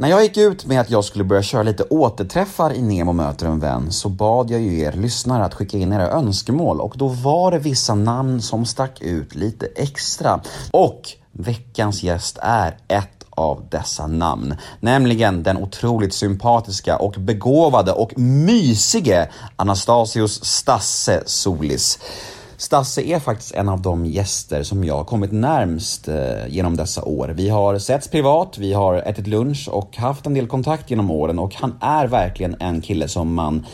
När jag gick ut med att jag skulle börja köra lite återträffar i Nemo möter en vän så bad jag ju er lyssnare att skicka in era önskemål och då var det vissa namn som stack ut lite extra. Och veckans gäst är ett av dessa namn, nämligen den otroligt sympatiska och begåvade och mysige Anastasios Stasse Solis. Stasse är faktiskt en av de gäster som jag har kommit närmst eh, genom dessa år. Vi har setts privat, vi har ätit lunch och haft en del kontakt genom åren och han är verkligen en kille som man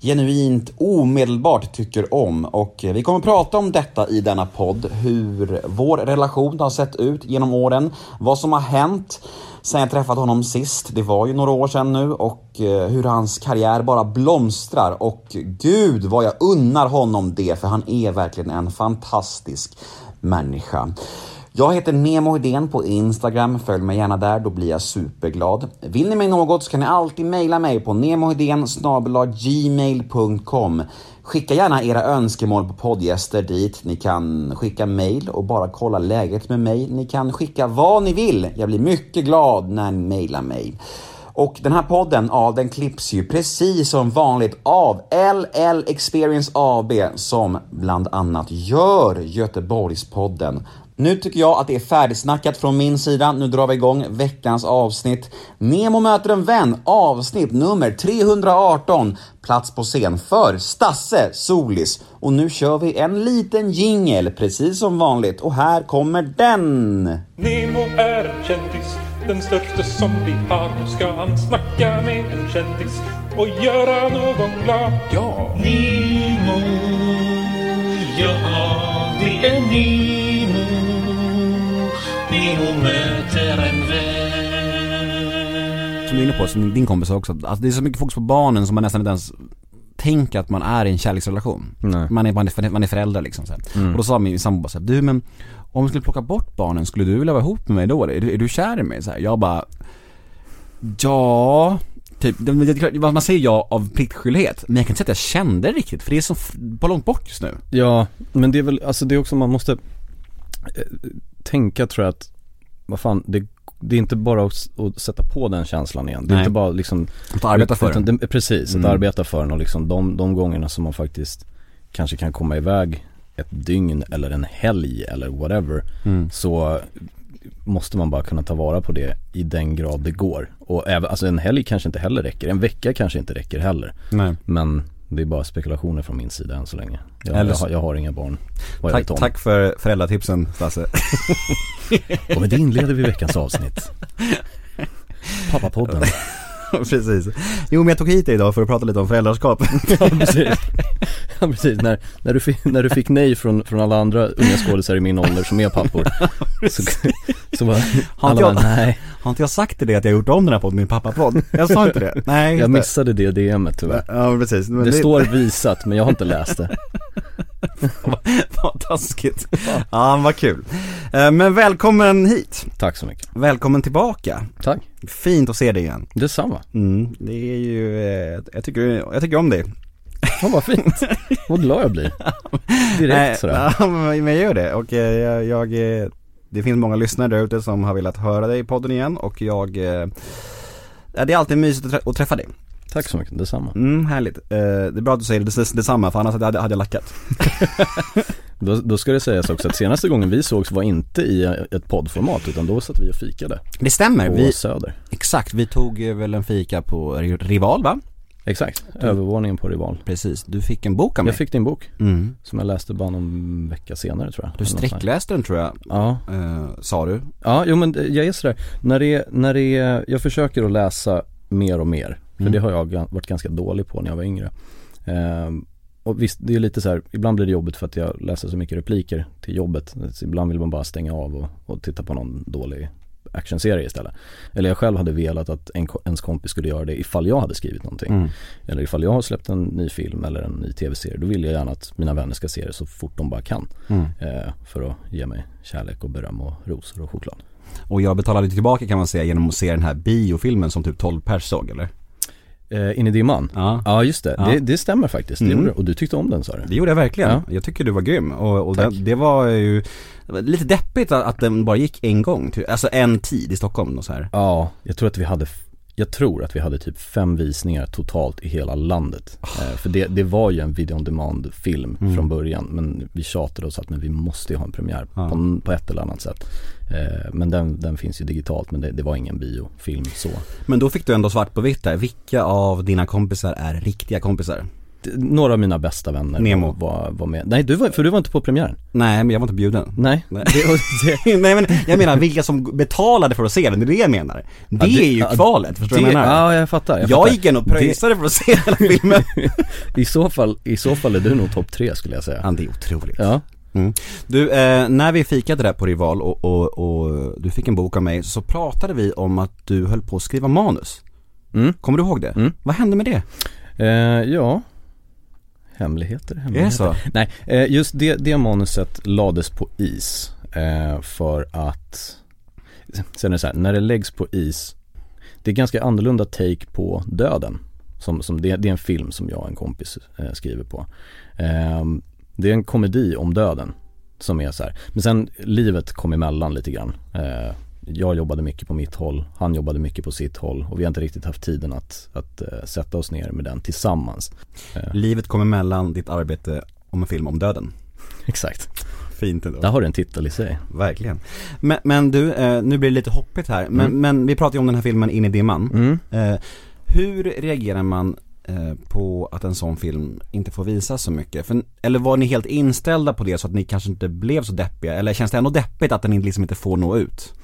genuint omedelbart tycker om och eh, vi kommer prata om detta i denna podd, hur vår relation har sett ut genom åren, vad som har hänt sen jag träffade honom sist, det var ju några år sedan nu och eh, hur hans karriär bara blomstrar och gud vad jag unnar honom det för han är verkligen en fantastisk människa. Jag heter Nemo Idén på Instagram, följ mig gärna där, då blir jag superglad. Vill ni mig något så kan ni alltid mejla mig på nemohedén gmail.com Skicka gärna era önskemål på poddgäster dit. Ni kan skicka mail och bara kolla läget med mig. Ni kan skicka vad ni vill. Jag blir mycket glad när ni mejlar mig. Och den här podden, ja, den klipps ju precis som vanligt av LL Experience AB som bland annat gör Göteborgspodden. Nu tycker jag att det är färdigsnackat från min sida. Nu drar vi igång veckans avsnitt. Nemo möter en vän, avsnitt nummer 318. Plats på scen för Stasse Solis. Och nu kör vi en liten jingel, precis som vanligt. Och här kommer den! Nemo är en kändis, den största som vi har. Nu ska han snacka med en kändis och göra någon glad. Ja! Nemo, ja det är Nemo. Nemo möter en vän. Som du är inne på, som din kompis också, alltså det är så mycket fokus på barnen som man nästan inte ens tänker att man är i en kärleksrelation. Nej. Man är, man är, man är förälder liksom så. Mm. Och då sa min sambo bara du men om vi skulle plocka bort barnen, skulle du vilja vara ihop med mig då? Är du, är du kär i mig? Så här, jag bara, ja, typ, det- det- det- man säger ja av pliktskyldighet, men jag kan inte säga att jag kände riktigt, för det är så på långt bort just nu. Ja, men det är väl, alltså det är också, man måste eh, tänka tror jag att, vad fan, det, det är inte bara att, att sätta på den känslan igen. Det är Nej. inte bara liksom Att arbeta för utan den. det. Precis, Mm. att arbeta för den och liksom de, de gångerna som man faktiskt kanske kan komma iväg ett dygn eller en helg eller whatever Mm. så måste man bara kunna ta vara på det i den grad det går. Och även, alltså en helg kanske inte heller räcker, en vecka kanske inte räcker heller. Nej. Men det är bara spekulationer från min sida än så länge. Jag, Eller jag, så- har, jag har inga barn. Jag Tack, tack för föräldratipsen Stasse. Och med det inleder vi veckans avsnitt. Pappapodden. Precis. Jo men jag tog hit dig idag för att prata lite om föräldraskap. Ja precis. Ja precis, när, när, du fick, när du fick nej från, från alla andra unga skådisar i min ålder som är pappor. så, så var Har alla inte bara, jag- nej. Har inte jag sagt till dig att jag gjort om den här podden, min pappapodd? Jag sa inte det. Nej, Jag det. missade det DMet tyvärr. Ja precis. Men Det står visat men jag har inte läst det. Vad taskigt. Ja, vad kul. Eh, Men välkommen hit. Tack så mycket. Välkommen tillbaka. Tack. Fint att se dig igen. Detsamma. Mm, det är ju, eh, jag tycker, jag tycker om dig. Ja, vad fint. Vad glad jag blir. Direkt sådär. Ja, men jag gör det och eh, jag, jag, det finns många lyssnare där ute som har velat höra dig i podden igen och jag, ja, det är alltid mysigt att träffa dig. Tack så mycket, detsamma. Mm, härligt. Eh, Det är bra att du säger det, det, detsamma för annars hade, hade jag lackat. Då, då ska det sägas också att senaste gången vi sågs var inte i ett poddformat utan då satt vi och fikade Det stämmer, på vi, Söder. exakt, vi tog väl en fika på Rival va? Exakt, övervåningen på Rival. Precis, du fick en bok av mig. Jag fick din bok mm. som jag läste bara någon vecka senare tror jag. Du sträckläste den tror jag. Ja, eh, sa du. ja jo men jag är sådär, när det, är- när det jag försöker att läsa mer och mer. För Mm. det har jag varit ganska dålig på när jag var yngre. Ehm, och visst, det är lite så här, ibland blir det jobbigt för att jag läser så mycket repliker till jobbet. Så ibland vill man bara stänga av och, och titta på någon dålig actionserie istället. Eller jag själv hade velat att en, ens kompis skulle göra det ifall jag hade skrivit någonting. Mm. Eller ifall jag har släppt en ny film eller en ny tv-serie. Då vill jag gärna att mina vänner ska se det så fort de bara kan. Mm. Eh, för att ge mig kärlek och beröm och rosor och choklad. Och jag betalade tillbaka kan man säga genom att se den här biofilmen som typ 12 pers såg eller? Eh, in i dimman? Ja. Ja just det, Ja. det, det stämmer faktiskt. Mm. det. Och du tyckte om den sa du? Det gjorde jag verkligen. Ja. Jag tycker du var grym och, och det, det var ju det var lite deppigt att, att den bara gick en gång, ty- alltså en tid i Stockholm och så här. Ja, jag tror att vi hade jag tror att vi hade typ fem visningar totalt i hela landet. Eh, för det, det var ju en video on demand film Mm. från början men vi tjatade oss att men vi måste ju ha en premiär Ja. på, på ett eller annat sätt. Eh, men den, den finns ju digitalt men det, det var ingen biofilm så. Men då fick du ändå svart på vitt där, vilka av dina kompisar är riktiga kompisar? Några av mina bästa vänner Nemo. Var, var med. Nej, du var, för du var inte på premiären. Nej men jag var inte bjuden Nej. Nej. Det, men jag menar vilka som betalade för att se den, det är det jag menar Det, Ja, är ju ja, kvalet, förstår du vad jag menar? ja, jag fattar. Jag, jag fattar. gick in och pröjsade för att se hela filmen I så fall, i så fall är du nog topp tre skulle jag säga. Ja det är otroligt Ja. Du, eh, när vi fikade där på Rival och, och, och du fick en bok av mig så pratade vi om att du höll på att skriva manus Mm. Kommer du ihåg det? Mm. Vad hände med det? Eh, ja. Hemligheter, Är hemligheter. det så? Nej, eh, just det, det manuset lades på is eh, för att Sen är det så här, när det läggs på is Det är ganska annorlunda take på döden som, som det, det är en film som jag och en kompis eh, skriver på Det är en komedi om döden Som är så här. men sen livet kom emellan lite grann Jag jobbade mycket på mitt håll, han jobbade mycket på sitt håll och vi har inte riktigt haft tiden att, att eh, sätta oss ner med den tillsammans Livet kom emellan ditt arbete om en film om döden Exakt, Fint ändå där har du en titel i sig Verkligen Men, men du, eh, nu blir det lite hoppigt här, men, Mm. men vi pratar ju om den här filmen In i dimman mm. Hur reagerar man på att en sån film inte får visas så mycket? För, eller var ni helt inställda på det så att ni kanske inte blev så deppiga? Eller känns det ändå deppigt att den liksom inte får nå ut?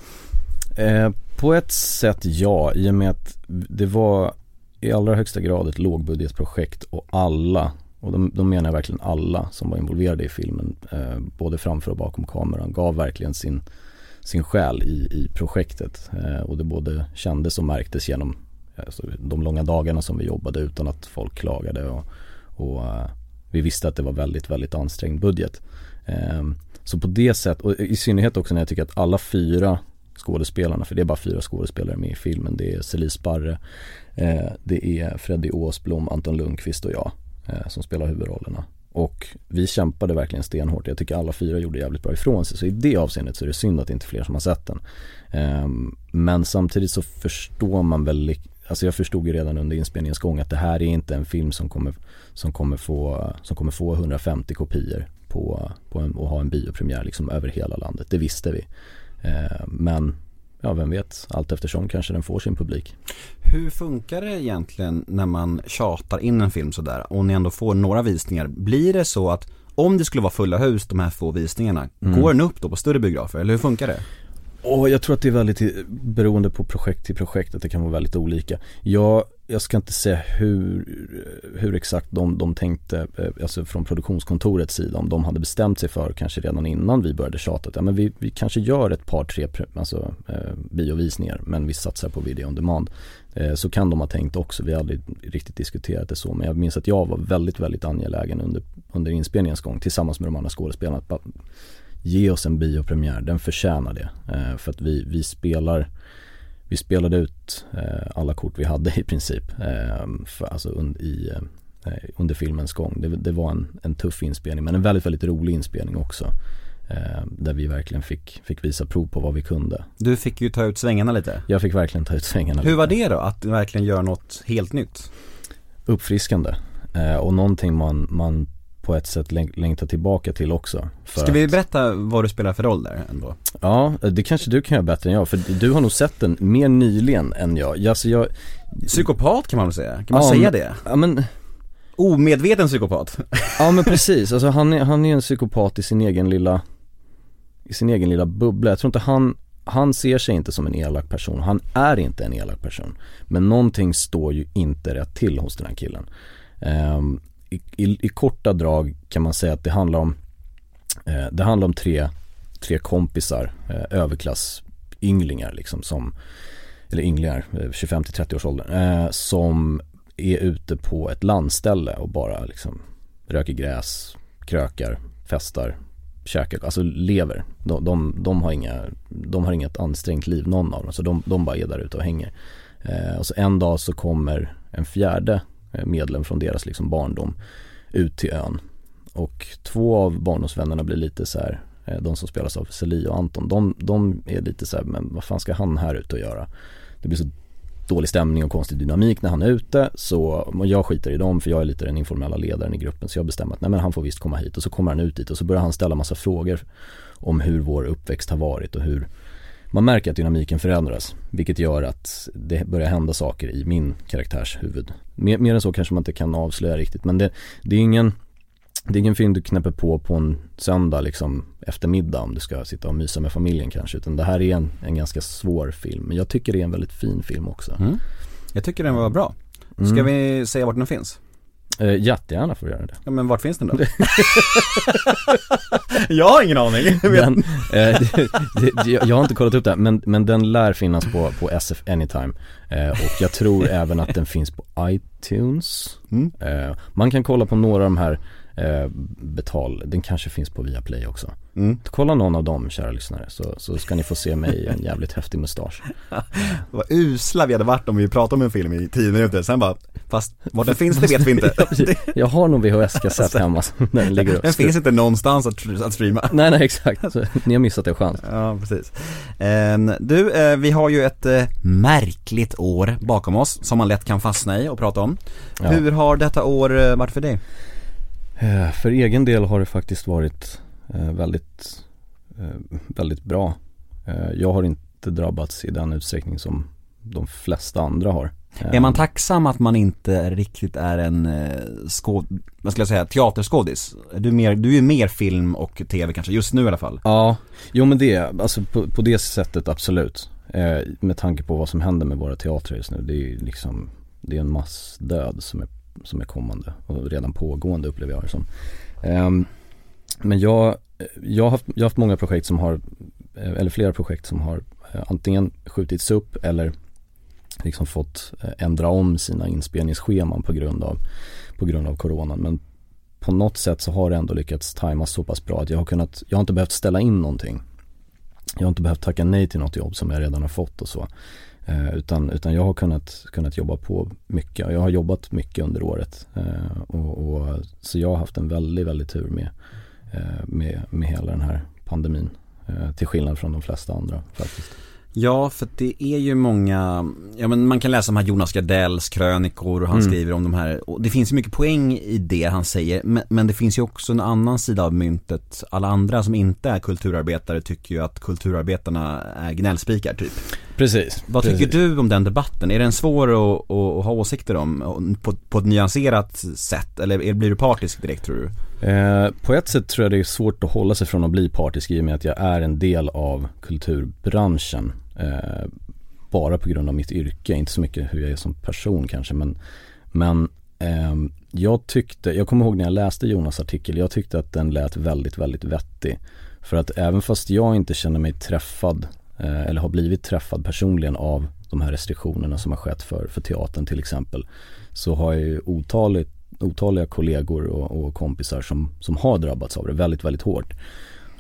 Eh, på ett sätt ja, i och med att det var i allra högsta grad ett lågbudgetprojekt och alla, och de, de menar jag verkligen alla som var involverade i filmen, eh, både framför och bakom kameran, gav verkligen sin, sin själ i, i projektet. Eh, och det både kändes och märktes genom eh, alltså, de långa dagarna som vi jobbade utan att folk klagade och, och eh, vi visste att det var väldigt, väldigt ansträngd budget. Eh, så på det sättet, och i synnerhet också när jag tycker att alla fyra skådespelarna, för det är bara fyra skådespelare med i filmen. Det är Celie Sparre, eh, det är Freddy Åsblom, Anton Lundqvist och jag eh, som spelar huvudrollerna. Och vi kämpade verkligen stenhårt. Jag tycker alla fyra gjorde jävligt bra ifrån sig. Så i det avseendet så är det synd att det inte är fler som har sett den. Eh, men samtidigt så förstår man väl, alltså jag förstod ju redan under inspelningens gång att det här är inte en film som kommer, som kommer, få, som kommer få 150 kopior på, på en, och ha en biopremiär liksom över hela landet. Det visste vi. Eh, men ja, vem vet, allt eftersom kanske den får sin publik. Hur funkar det egentligen när man tjatar in en film sådär och ni ändå får några visningar? Blir det så att om det skulle vara fulla hus de här få visningarna, Mm. går den upp då på större biografer eller hur funkar det? Och jag tror att det är väldigt beroende på projekt till projekt, att det kan vara väldigt olika. Jag, jag ska inte säga hur, hur exakt de, de tänkte, eh, alltså från produktionskontorets sida, om de hade bestämt sig för kanske redan innan vi började tjata att ja, men vi, vi kanske gör ett par, tre alltså, eh, biovisningar, men vi satsar på video on demand. Eh, så kan de ha tänkt också, vi har aldrig riktigt diskuterat det så, men jag minns att jag var väldigt, väldigt angelägen under, under inspelningens gång tillsammans med de andra skådespelarna att bara ge oss en biopremiär, den förtjänar det. Eh, för att vi, vi spelar vi spelade ut eh, alla kort vi hade i princip eh, för, alltså un, i, eh, under filmens gång. Det, det var en, en tuff inspelning men en väldigt, väldigt rolig inspelning också. Där vi verkligen fick, fick visa prov på vad vi kunde. Du fick ju ta ut svängarna lite. Jag fick verkligen ta ut svängarna Hur lite. var det då, att verkligen göra något helt nytt? Uppfriskande. Och någonting man, man på ett sätt läng- längtar tillbaka till också. För Ska vi berätta vad du spelar för roll där ändå? Ja, det kanske du kan göra bättre än jag för du har nog sett den mer nyligen än jag. Alltså jag Psykopat kan man väl säga? Kan man Ja, säga det? Ja men, Omedveten psykopat? ja men precis, alltså han är, han är en psykopat i sin egen lilla I sin egen lilla bubbla. Jag tror inte han Han ser sig inte som en elak person, han är inte en elak person Men någonting står ju inte rätt till hos den här killen Ehm, i, i, I korta drag kan man säga att det handlar om eh, Det handlar om tre, tre kompisar, eh, överklassynglingar liksom som Eller ynglingar, eh, 25 till 30 års ålder eh, som är ute på ett landställe och bara liksom röker gräs, krökar, festar, käkar, alltså lever. De, de, de, har inga, de har inget ansträngt liv någon av dem, så de, de bara är där ute och hänger. Eh, och så en dag så kommer en fjärde Eh, medlem från deras liksom barndom ut till ön. Och två av barndomsvännerna blir lite så här, eh, de som spelas av Celie och Anton, de, de är lite så här, men vad fan ska han här ute och göra? Det blir så dålig stämning och konstig dynamik när han är ute så jag skiter i dem för jag är lite den informella ledaren i gruppen så jag bestämmer att nej men han får visst komma hit och så kommer han ut dit och så börjar han ställa massa frågor om hur vår uppväxt har varit och hur man märker att dynamiken förändras vilket gör att det börjar hända saker i min karaktärs huvud. Mer, mer än så kanske man inte kan avslöja riktigt men det, det är ingen det är ingen film du knäpper på på en söndag liksom eftermiddag om du ska sitta och mysa med familjen kanske utan det här är en, en ganska svår film men jag tycker det är en väldigt fin film också. Mm. Jag tycker den var bra. Ska Mm. vi säga vart den finns? Eh, jättegärna får du göra det. Ja men vart finns den då? jag har ingen aning. Den, eh, det, jag har inte kollat upp det här, men, men den lär finnas på, på SF Anytime eh, och jag tror även att den finns på iTunes Mm. eh, Man kan kolla på några av de här eh, betal, den kanske finns på Viaplay också Mm. Kolla någon av dem kära lyssnare så, så ska ni få se mig i en jävligt häftig mustasch Vad usla vi hade varit om vi pratade om en film i tio minuter, sen bara, fast vart den finns det vet vi inte. Ja, precis. Jag har nog VHS-kassett hemma när den ligger och Den finns inte någonstans att, att streama. Nej nej exakt, så, ni har missat en chans Ja, precis. Ehm, du, eh, vi har ju ett eh, märkligt år bakom oss som man lätt kan fastna i och prata om. Ja. Hur har detta år eh, varit för dig? Eh, För egen del har det faktiskt varit eh, väldigt, eh, väldigt bra. Jag har inte drabbats i den utsträckning som de flesta andra har. Är man tacksam att man inte riktigt är en skåd, vad ska jag säga, teaterskådis? Du är, mer, du är mer film och tv kanske, just nu i alla fall. Ja, jo men det, alltså på, på det sättet absolut. Eh, med tanke på vad som händer med våra teatrar just nu. Det är ju liksom, det är en massdöd som är, som är kommande och redan pågående upplever jag det som. Ehm, men jag, jag, har haft, jag har haft många projekt som har, eh, eller flera projekt som har eh, antingen skjutits upp eller liksom fått eh, ändra om sina inspelningsscheman på grund av, på grund av coronan. Men på något sätt så har det ändå lyckats tajmas så pass bra att jag har kunnat, jag har inte behövt ställa in någonting. Jag har inte behövt tacka nej till något jobb som jag redan har fått och så. Eh, utan, utan jag har kunnat, kunnat jobba på mycket jag har jobbat mycket under året. Eh, och, och, så jag har haft en väldigt, väldigt tur med, eh, med, med hela den här pandemin. Eh, till skillnad från de flesta andra faktiskt. Ja, för det är ju många, ja men man kan läsa de här Jonas Gardells krönikor och han Mm. skriver om de här, och det finns ju mycket poäng i det han säger, men, men det finns ju också en annan sida av myntet. Alla andra som inte är kulturarbetare tycker ju att kulturarbetarna är gnällspikar typ. Precis. Vad tycker du om den debatten? Är den svår att, att, ha åsikter om på, på ett nyanserat sätt? Eller blir du partisk direkt tror du? Eh, på ett sätt tror jag det är svårt att hålla sig från att bli partisk i och med att jag är en del av kulturbranschen. Eh, bara på grund av mitt yrke, inte så mycket hur jag är som person kanske men, men ehm, jag tyckte, jag kommer ihåg när jag läste Jonas artikel, jag tyckte att den lät väldigt, väldigt vettig. För att även fast jag inte känner mig träffad eh, Eh, eller har blivit träffad personligen av de här restriktionerna som har skett för, för teatern till exempel så har jag ju otaligt, otaliga kollegor och, och kompisar som, som har drabbats av det väldigt, väldigt hårt.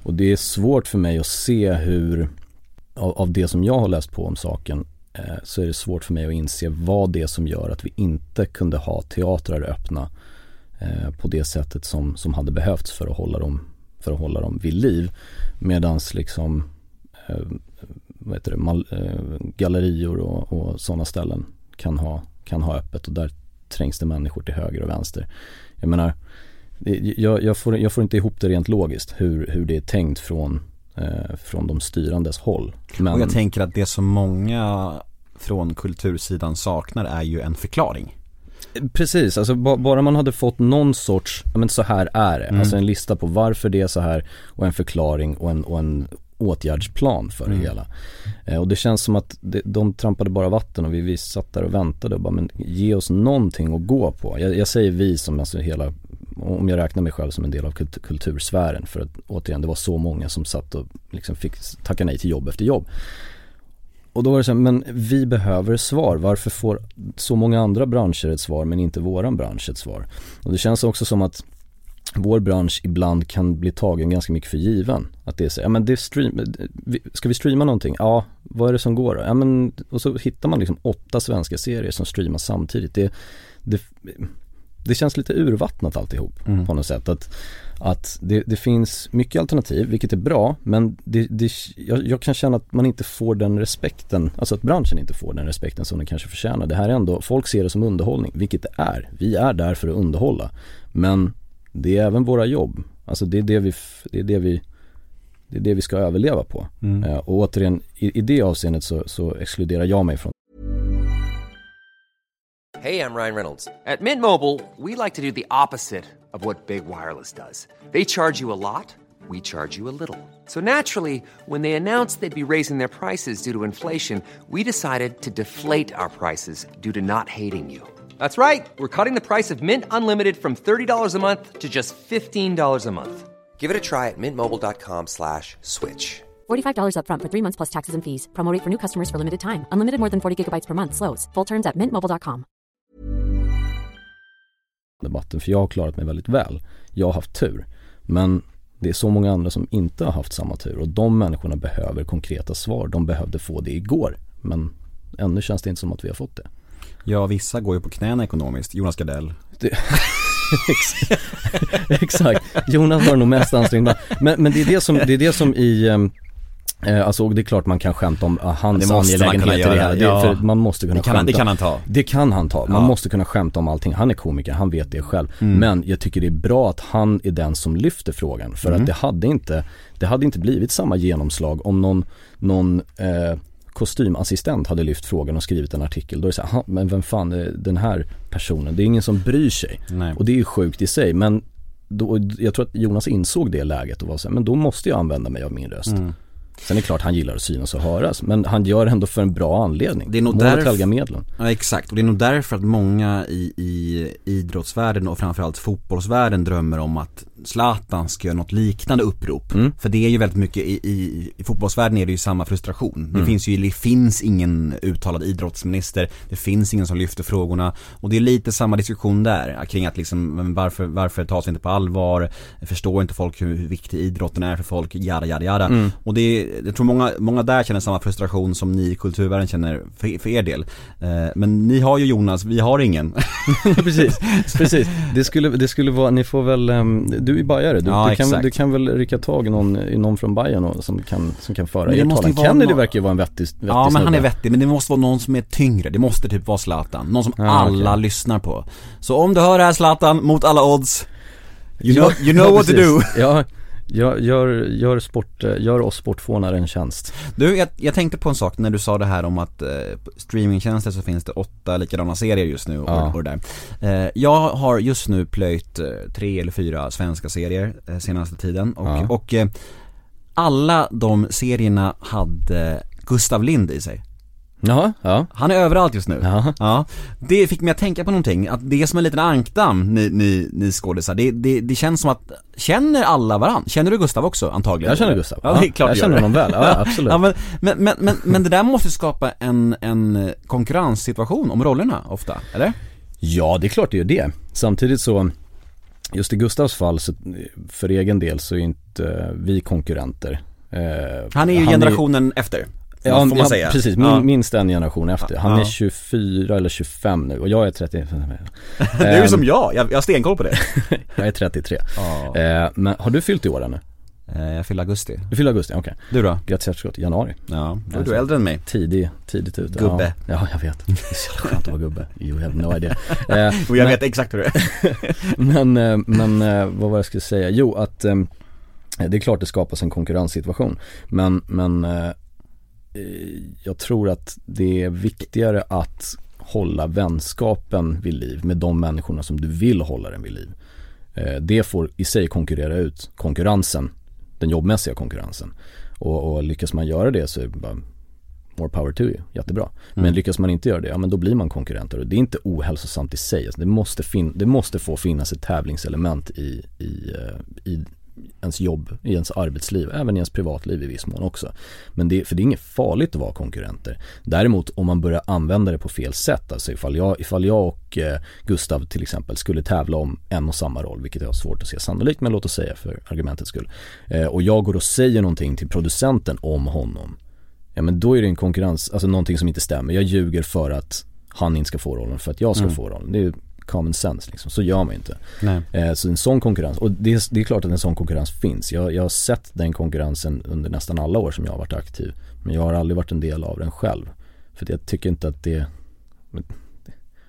Och det är svårt för mig att se hur, av, av det som jag har läst på om saken, eh, så är det svårt för mig att inse vad det är som gör att vi inte kunde ha teatrar öppna eh, på det sättet som, som hade behövts för att hålla dem, för att hålla dem vid liv. Medans liksom, eh, vad heter det, mal, eh, gallerior och, och sådana ställen kan ha, kan ha öppet och där trängs det människor till höger och vänster. Jag menar, jag, jag, får, jag får inte ihop det rent logiskt hur, hur det är tänkt från, eh, från de styrandes håll. Men, Och jag tänker att det som många från kultursidan saknar är ju en förklaring. Precis, alltså ba, bara man hade fått någon sorts, men så här är det, Mm. alltså en lista på varför det är så här och en förklaring och en, och en åtgärdsplan för det Mm. hela. Eh, och det känns som att det, de trampade bara vatten och vi, vi satt där och väntade och bara, men ge oss någonting att gå på. Jag, jag säger vi som alltså hela, om jag räknar mig själv som en del av kult, kultursfären för att återigen det var så många som satt och liksom fick tacka nej till jobb efter jobb. Och då var det så här, men vi behöver svar. Varför får så många andra branscher ett svar men inte våran bransch ett svar? Och det känns också som att vår bransch ibland kan bli tagen ganska mycket för given. Att det är så, ja men det stream, ska vi streama någonting? Ja, vad är det som går då? Ja men, och så hittar man liksom åtta svenska serier som streamas samtidigt. Det, det, det känns lite urvattnat alltihop Mm. på något sätt. Att, att det, det finns mycket alternativ, vilket är bra, men det, det, jag, jag kan känna att man inte får den respekten, alltså att branschen inte får den respekten som den kanske förtjänar. Det här är ändå, folk ser det som underhållning, vilket det är. Vi är där för att underhålla. Men det är även våra jobb. Alltså det är det vi, det är det vi, det är det vi ska överleva på. Mm. Eh, och återigen, i, i det avseendet så, så exkluderar jag mig från Hey, I'm Ryan Reynolds. At Mint Mobile, we like to do the opposite of what Big Wireless does. They charge you a lot, we charge you a little. So naturally, when they announced they'd be raising their prices due to inflation, we decided to deflate our prices due to not hating you. That's right. We're cutting the price of Mint Unlimited from $30 a month to just $15 a month. Give it a try at mintmobile.com slash switch. $45 upfront for three months plus taxes and fees. Promo rate for new customers for limited time. Unlimited more than 40 gigabytes per month. Slows. Full terms at mintmobile.com. debatten för jag har klarat mig väldigt väl. Jag har haft tur. Men det är så många andra som inte har haft samma tur och de människorna behöver konkreta svar. De behövde få det igår. Men ännu känns det inte som att vi har fått det. Ja, vissa går ju på knäna ekonomiskt. Jonas Gardell. Ex- Exakt, Jonas var nog mest ansträngd men, men det är det som, det är det som i ehm, eh, Alltså och det är klart man kan skämta om ah, hans Det man angelägenheter i det. Det, ja. för man måste kunna Det kan skämta. det kan han ta. Det kan han ta, man Ja. måste kunna skämta om allting. Han är komiker, han vet det själv. Mm. Men jag tycker det är bra att han är den som lyfter frågan. För Mm. att det hade inte, det hade inte blivit samma genomslag om någon, någon eh, kostymassistent hade lyft frågan och skrivit en artikel. Då är det så här, "Ha, men vem fan är den här personen? Det är ingen som bryr sig. Nej. Och det är ju sjukt i sig men då, jag tror att Jonas insåg det läget och var så här, men då måste jag använda mig av min röst. Mm. Sen är det klart han gillar att synas och höras men han gör det ändå för en bra anledning. Det är nog därför- medlen. Ja exakt, och det är nog därför att många i, i idrottsvärlden och framförallt fotbollsvärlden drömmer om att Zlatan ska göra något liknande upprop. Mm. För det är ju väldigt mycket, i, i, i fotbollsvärlden är det ju samma frustration. Det Mm. finns ju, det finns ingen uttalad idrottsminister, det finns ingen som lyfter frågorna. Och det är lite samma diskussion där, kring att liksom, varför, varför tas vi inte på allvar? Förstår inte folk hur, hur viktig idrotten är för folk? Jada, jada, jada. Mm. Och det är, jag tror många, många där känner samma frustration som ni i kulturvärlden känner för, för er del. Eh, men ni har ju Jonas, vi har ingen. precis, precis. Det skulle, det skulle vara, ni får väl, ehm, du är bajare, du, Ja, du, kan, du kan väl rycka tag i någon, i någon från Bayern och, som, kan, som kan föra er talan. Kennedy nå- verkar ju vara en vettig, vettig Ja men han är vettig, men det måste vara någon som är tyngre. Det måste typ vara Zlatan. Någon som Ja, alla okej. lyssnar på. Så om du hör det här Zlatan, mot alla odds, you know, you know ja, what to do. Ja, gör, gör, gör, sport, gör oss sportfånare en tjänst. Du, jag, jag tänkte på en sak när du sa det här om att eh, streamingtjänster så finns det åtta likadana serier just nu och, Ja. och där. Eh, jag har just nu plöjt eh, tre eller fyra svenska serier eh, senaste tiden och, Ja. och eh, alla de serierna hade Gustav Lind i sig. Jaha, ja. Han är överallt just nu. Ja. Ja. Det fick mig att tänka på någonting, att det är som en liten ankdamm, ni, ni, ni skådisar. Det, det, det känns som att, känner alla varann? Känner du Gustav också antagligen? Jag känner Gustav. Ja, det är klart jag känner honom väl, ja, absolut. Ja, men, men, men, men, men det där måste skapa en, en konkurrenssituation om rollerna ofta, eller? Ja, det är klart det gör det. Samtidigt så, just i Gustavs fall, så, för egen del så är inte vi konkurrenter. Eh, Han är ju generationen efter, Ja, får man ja säga. precis, min, ja. minst en generation efter. Han Ja. är 24 eller 25 nu och jag är 30 Du är ju Ehm, som jag, jag, jag har stenkoll på det. Jag är 33 Ja. eh, Men har du fyllt i år ännu? Eh, Jag fyller augusti. Du fyller augusti, okej Du då? Grattis efterskott, januari Ja, då är du äldre än mig. Tidig, tidigt ute Gubbe. Ja, ja jag vet, det är så skönt att vara gubbe You have no idea eh, Och jag men- vet exakt hur det är. Men, eh, men eh, vad var jag skulle säga? Jo att eh, det är klart det skapas en konkurrenssituation Men, men jag tror att det är viktigare att hålla vänskapen vid liv med de människorna som du vill hålla den vid liv. Eh, Det får i sig konkurrera ut konkurrensen, den jobbmässiga konkurrensen. Och, och lyckas man göra det så är det bara more power to you, jättebra. Men lyckas man inte göra det, ja men då blir man konkurrenter och det är inte ohälsosamt i sig. Alltså det, måste fin- det måste få finnas ett tävlingselement i, i, eh, i ens jobb, i ens arbetsliv, även i ens privatliv i viss mån också. Men det, för det är inget farligt att vara konkurrenter. Däremot om man börjar använda det på fel sätt, alltså ifall jag, ifall jag och eh, Gustav till exempel skulle tävla om en och samma roll, vilket jag har svårt att se sannolikt, men låt oss säga för argumentets skull. Eh, och jag går och säger någonting till producenten om honom. Ja men då är det en konkurrens, alltså någonting som inte stämmer. Jag ljuger för att han inte ska få rollen, för att jag ska få rollen. Det är common sense liksom. Så gör man ju inte. Nej. Eh, så en sån konkurrens, och det är, det är klart att en sån konkurrens finns. Jag, jag har sett den konkurrensen under nästan alla år som jag har varit aktiv. Men jag har aldrig varit en del av den själv. För jag tycker inte att det,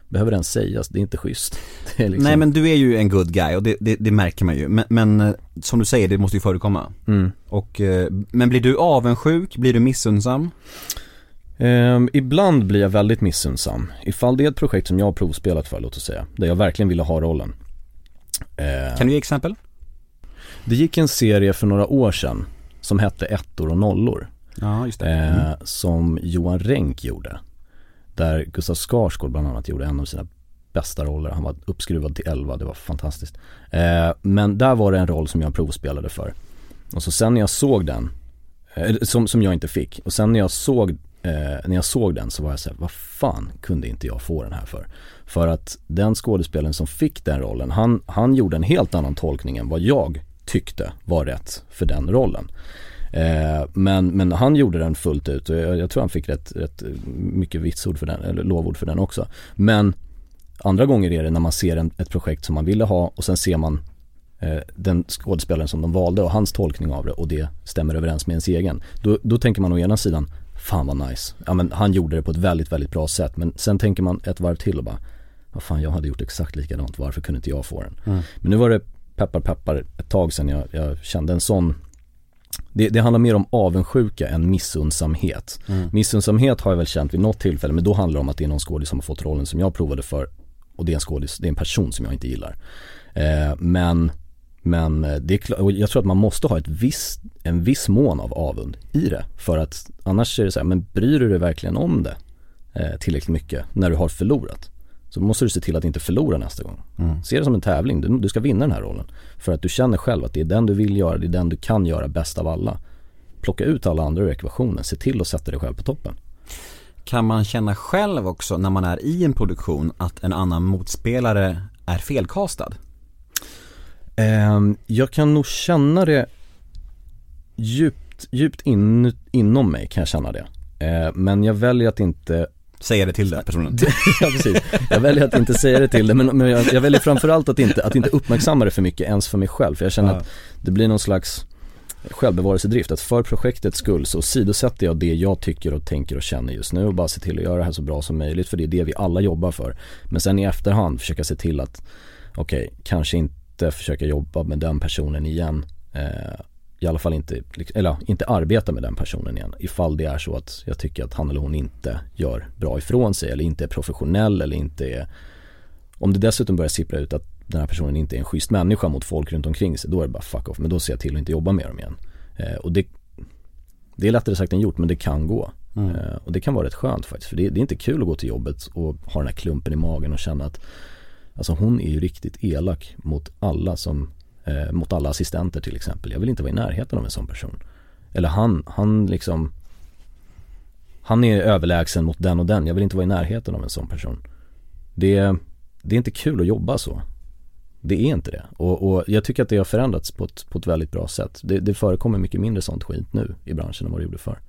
behöver ens sägas, det är inte schysst. Är liksom, Nej men du är ju en good guy och det, det, det märker man ju. Men, men eh, som du säger, det måste ju förekomma. mm. Och, eh, men blir du avundsjuk? Blir du missunnsam? Ehm, ibland blir jag väldigt missunnsam. Ifall det är ett projekt som jag har provspelat för, låt oss säga, där jag verkligen ville ha rollen. Eh, Kan du ge exempel? Det gick en serie för några år sedan som hette Ettor och nollor. Ja, just Eh, Som Johan Renck gjorde. Där Gustav Skarsgård bland annat gjorde en av sina bästa roller. Han var uppskruvad till 11, det var fantastiskt. Eh, men där var det en roll som jag provspelade för. Och så sen när jag såg den, eh, som, som jag inte fick. Och sen när jag såg, eh, när jag såg den så var jag såhär, vad fan kunde inte jag få den här för? För att den skådespelaren som fick den rollen, han, han gjorde en helt annan tolkning än vad jag tyckte var rätt för den rollen. Eh, men, men han gjorde den fullt ut och jag, jag tror han fick rätt, rätt mycket vitsord för den, eller lovord för den också. Men andra gånger är det när man ser en, ett projekt som man ville ha och sen ser man eh, den skådespelaren som de valde och hans tolkning av det och det stämmer överens med ens egen. Då, då tänker man å ena sidan, fan vad nice. Ja men han gjorde det på ett väldigt, väldigt bra sätt. Men sen tänker man ett varv till och bara, vad fan jag hade gjort exakt likadant, varför kunde inte jag få den? Men nu var det peppar peppar ett tag sedan jag, jag kände en sån det, det handlar mer om avundsjuka än missundsamhet. Missundsamhet har jag väl känt vid något tillfälle men då handlar det om att det är någon skådis som har fått rollen som jag provade för och det är en skådis, det är en person som jag inte gillar. Eh, men men eh, det är klart, och jag tror att man måste ha ett viss, en viss mån av avund i det. För att annars är det så här, men bryr du dig verkligen om det eh, tillräckligt mycket när du har förlorat? Så måste du se till att inte förlora nästa gång. Se det som en tävling, du, du ska vinna den här rollen. För att du känner själv att det är den du vill göra, det är den du kan göra bäst av alla. Plocka ut alla andra ur ekvationen, se till att sätta dig själv på toppen. Kan man känna själv också när man är i en produktion att en annan motspelare är felkastad? Ehm, jag kan nog känna det djupt, djupt in, inom mig kan jag känna det. Eh, men jag väljer att inte Säga det till den personen. ja precis, jag väljer att inte säga det till det men, men jag, jag väljer framförallt att inte, att inte uppmärksamma det för mycket ens för mig själv för jag känner Ja. att det blir någon slags självbevarelsedrift att för projektets skull så sidosätter jag det jag tycker och tänker och känner just nu och bara se till att göra det här så bra som möjligt för det är det vi alla jobbar för. Men sen i efterhand försöka se till att okej, kanske inte försöka jobba med den personen igen. Eh, I alla fall inte, eller inte arbeta med den personen igen ifall det är så att jag tycker att han eller hon inte gör bra ifrån sig eller inte är professionell eller inte är Om det dessutom börjar sippra ut att den här personen inte är en schysst människa mot folk runt omkring sig då är det bara fuck off men då ser jag till att inte jobba med dem igen. Eh, och det Det är lättare sagt än gjort men det kan gå. Eh, och det kan vara rätt skönt faktiskt för det, det är inte kul att gå till jobbet och ha den här klumpen i magen och känna att Alltså hon är ju riktigt elak mot alla som eh, Mot alla assistenter till exempel. Jag vill inte vara i närheten av en sån person. Eller han, han liksom Han är överlägsen mot den och den. Jag vill inte vara i närheten av en sån person. Det, det är inte kul att jobba så. Det är inte det. Och, och jag tycker att det har förändrats på ett, på ett väldigt bra sätt. Det, det förekommer mycket mindre sånt skit nu i branschen än vad det gjorde förr.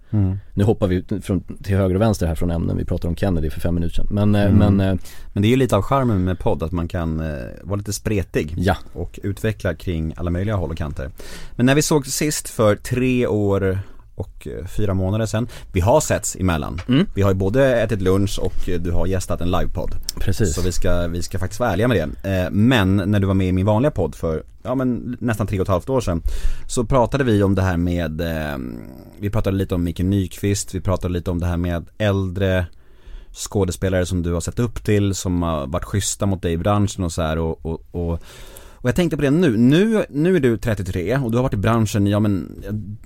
Nu hoppar vi från, till höger och vänster här från ämnen. Vi pratade om Kennedy för fem minuter sedan. Men, eh, men eh, Men det är ju lite av charmen med podd att man kan eh, vara lite spretig ja. och utveckla kring alla möjliga håll och kanter. Men när vi såg sist för tre år och eh, fyra månader sedan, vi har setts emellan. Mm. Vi har ju både ätit lunch och eh, du har gästat en livepodd. Precis. Så vi ska, vi ska faktiskt vara ärliga med det. Eh, Men när du var med i min vanliga podd för, ja men nästan tre och ett halvt år sedan Så pratade vi om det här med, vi pratade lite om Micke Nyqvist, vi pratade lite om det här med äldre skådespelare som du har sett upp till, som har varit schyssta mot dig i branschen och så här och, och, och och jag tänkte på det nu, nu, nu är du 33 och du har varit i branschen, ja men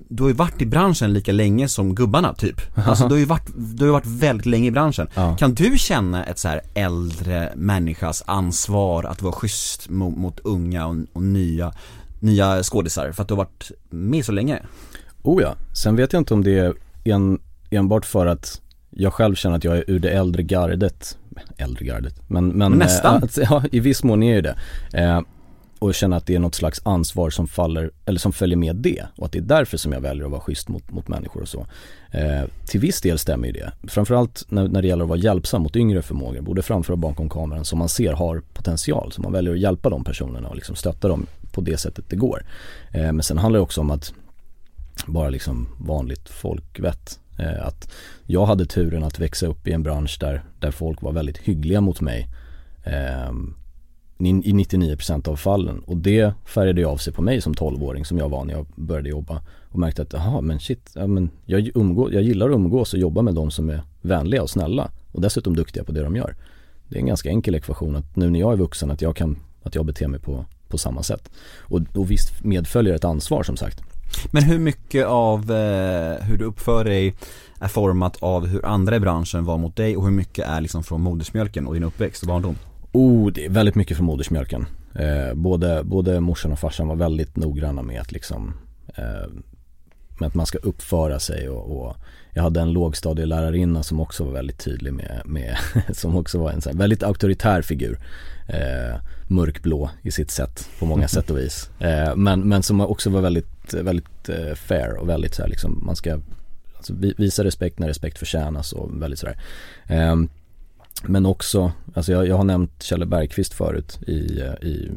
Du har ju varit i branschen lika länge som gubbarna typ. Alltså du har ju varit, du har varit väldigt länge i branschen. Ja. Kan du känna ett så här äldre människas ansvar att vara schysst mot, mot unga och, och nya, nya skådisar? För att du har varit med så länge? Oh ja, sen vet jag inte om det är en, enbart för att jag själv känner att jag är ur det äldre gardet. Äldre gardet, men, men Nästan. eh, att, Ja, i viss mån är ju det. Eh, och känna att det är något slags ansvar som faller, eller som följer med det och att det är därför som jag väljer att vara schysst mot, mot människor och så. Eh, till viss del stämmer ju det. Framförallt när, när det gäller att vara hjälpsam mot yngre förmågor, både framför och bakom kameran, som man ser har potential. Så man väljer att hjälpa de personerna och liksom stötta dem på det sättet det går. Eh, men sen handlar det också om att bara liksom vanligt folkvett. Eh, att jag hade turen att växa upp i en bransch där, där folk var väldigt hyggliga mot mig. Ehm, i 99% av fallen och det färgade ju av sig på mig som 12-åring som jag var när jag började jobba och märkte att jaha men shit, ja, men jag, umgå, jag gillar att umgås och jobba med de som är vänliga och snälla och dessutom duktiga på det de gör. Det är en ganska enkel ekvation att nu när jag är vuxen att jag kan, att jag beter mig på, på samma sätt. Och, och visst medföljer ett ansvar som sagt. Men hur mycket av eh, hur du uppför dig är format av hur andra i branschen var mot dig och hur mycket är liksom från modersmjölken och din uppväxt och barndom? Oh, det är väldigt mycket från modersmjölken. Eh, både, både morsan och farsan var väldigt noggranna med att liksom eh, med att man ska uppföra sig och, och jag hade en lågstadielärarinna som också var väldigt tydlig med, med som också var en så väldigt auktoritär figur. Eh, mörkblå i sitt sätt på många sätt och vis. Eh, men, men som också var väldigt, väldigt eh, fair och väldigt så här, liksom, man ska alltså, visa respekt när respekt förtjänas och väldigt sådär. Men också, alltså jag, jag har nämnt Kjelle Bergqvist förut i, eh, i,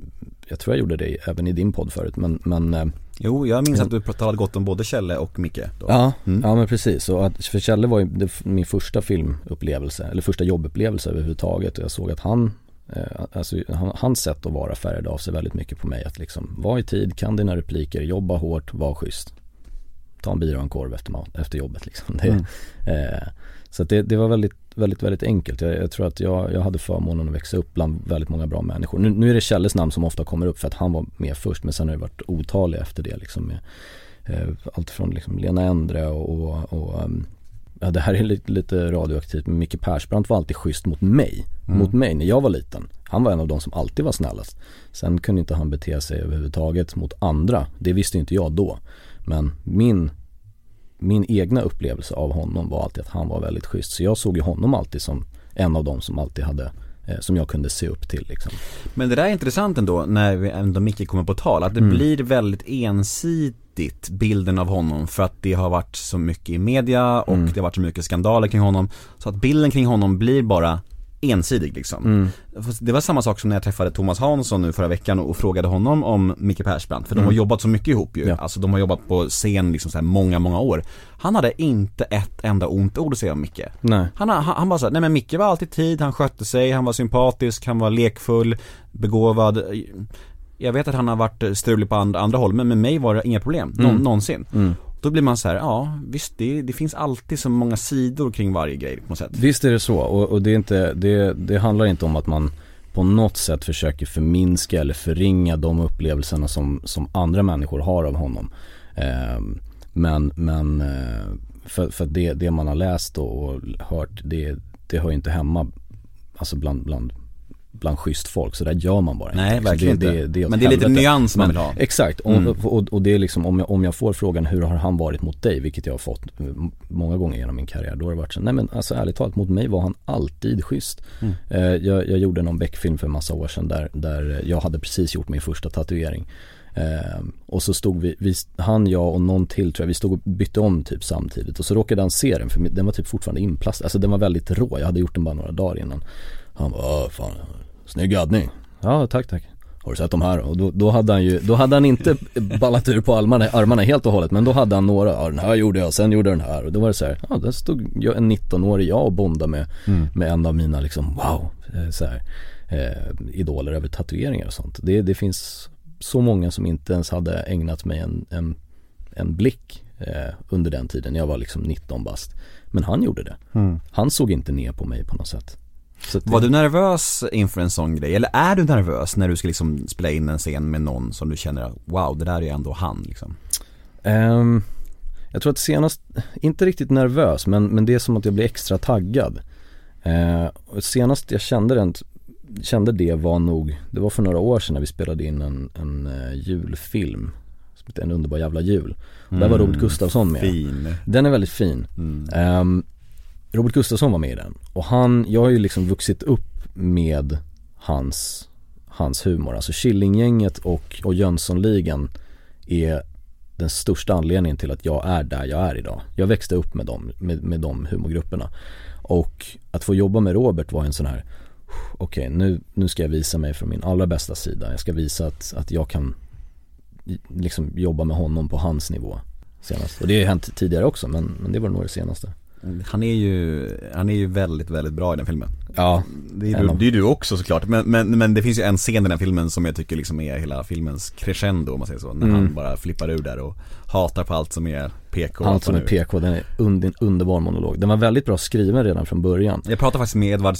jag tror jag gjorde det även i din podd förut men, men eh, Jo, jag minns att du talade gott om både Kjelle och Micke då. Ja, mm. ja men precis. Och att, för Kjelle var ju det, min första filmupplevelse, eller första jobbupplevelse överhuvudtaget och jag såg att han eh, Alltså hans sätt att vara färgade av sig väldigt mycket på mig att liksom Var i tid, kan dina repliker, jobba hårt, var schysst Ta en bira och en korv efter, efter jobbet liksom det, mm. eh, Så det, det var väldigt väldigt, väldigt enkelt. Jag, jag, tror att jag, jag hade förmånen att växa upp bland väldigt många bra människor. Nu, nu är det Kjelles namn som ofta kommer upp för att han var med först men sen har det varit otaliga efter det liksom med eh, allt från liksom Lena Endre och, och, och um, ja, det här är lite, lite radioaktivt men Micke Persbrandt var alltid schysst mot mig. Mm. Mot mig när jag var liten. Han var en av de som alltid var snällast. Sen kunde inte han bete sig överhuvudtaget mot andra. Det visste inte jag då. Men min min egna upplevelse av honom var alltid att han var väldigt schysst. Så jag såg ju honom alltid som en av dem som alltid hade eh, som jag kunde se upp till liksom. Men det där är intressant ändå när vi ändå Micke kommer på tal, att det mm. blir väldigt ensidigt bilden av honom för att det har varit så mycket i media och mm. det har varit så mycket skandaler kring honom. Så att bilden kring honom blir bara ensidig liksom. Mm. Det var samma sak som när jag träffade Thomas Hansson nu förra veckan och frågade honom om Micke Persbrandt, för de har mm. jobbat så mycket ihop ju. Ja. Alltså de har jobbat på scen liksom så här många, många år. Han hade inte ett enda ont ord att säga om Micke. Nej. Han, han, han bara så nej men Micke var alltid tid, han skötte sig, han var sympatisk, han var lekfull, begåvad. Jag vet att han har varit strulig på andra, andra håll, men med mig var det inga problem, mm. någonsin. Mm. Då blir man så här, ja visst det, det, finns alltid så många sidor kring varje grej på något sätt. Visst är det så och, och det, är inte, det, det handlar inte om att man på något sätt försöker förminska eller förringa de upplevelserna som, som andra människor har av honom. Eh, men men eh, för, för det, det man har läst och, och hört det, det hör inte hemma alltså bland, bland bland schysst folk, så där gör man bara Nej, inte. verkligen det, det, det Men det är lite nyans man vill ha Exakt, mm. och, och, och, det är liksom om jag, om jag får frågan hur har han varit mot dig, vilket jag har fått många gånger genom min karriär, då har det varit så, nej men alltså ärligt talat mot mig var han alltid schysst. Mm. Eh, jag, jag gjorde någon Beck-film för en massa år sedan där, där jag hade precis gjort min första tatuering. Eh, och så stod vi, vi, han, jag och någon till tror jag, vi stod och bytte om typ samtidigt och så råkade han se den för den var typ fortfarande inplastad, alltså den var väldigt rå, jag hade gjort den bara några dagar innan. Han bara, fan, snygg gaddning. Ja, tack, tack. Har du sett de här? Och då, då, hade han ju, då hade han inte ballat ur på armarna, armarna helt och hållet men då hade han några, ja den här gjorde jag, sen gjorde jag den här och då var det så här, ja där stod jag, en 19-årig jag och bondade med, mm. med en av mina liksom wow, eh, så här, eh, idoler över tatueringar och sånt. Det, det finns så många som inte ens hade ägnat mig en, en, en blick eh, under den tiden, jag var liksom 19 bast. Men han gjorde det. Mm. Han såg inte ner på mig på något sätt. Det... Var du nervös inför en sån grej? Eller är du nervös när du ska liksom spela in en scen med någon som du känner, wow det där är ändå han liksom? Um, jag tror att senast, inte riktigt nervös men, men det är som att jag blir extra taggad. Uh, senast jag kände, den, kände det var nog, det var för några år sedan när vi spelade in en, en uh, julfilm som heter En underbar jävla jul. Mm, där var Robert Gustafsson med. Fin. Den är väldigt fin. Mm. Um, Robert Gustafsson var med i den och han, jag har ju liksom vuxit upp med hans, hans humor. Alltså Killinggänget och, och Jönssonligan är den största anledningen till att jag är där jag är idag. Jag växte upp med dem, med, med de humorgrupperna. Och att få jobba med Robert var en sån här, okej okay, nu, nu ska jag visa mig från min allra bästa sida. Jag ska visa att, att jag kan liksom jobba med honom på hans nivå senast. Och det har ju hänt tidigare också men, men det var nog det senaste. Han är ju, han är ju väldigt, väldigt bra i den filmen. Ja. Det är, du, det är du också såklart. Men, men, men det finns ju en scen i den filmen som jag tycker liksom är hela filmens crescendo om man säger så. När mm. han bara flippar ur där och hatar på allt som är PK. Allt som är PK, den är und, en underbar monolog. Den var väldigt bra skriven redan från början. Jag pratade faktiskt med Edvard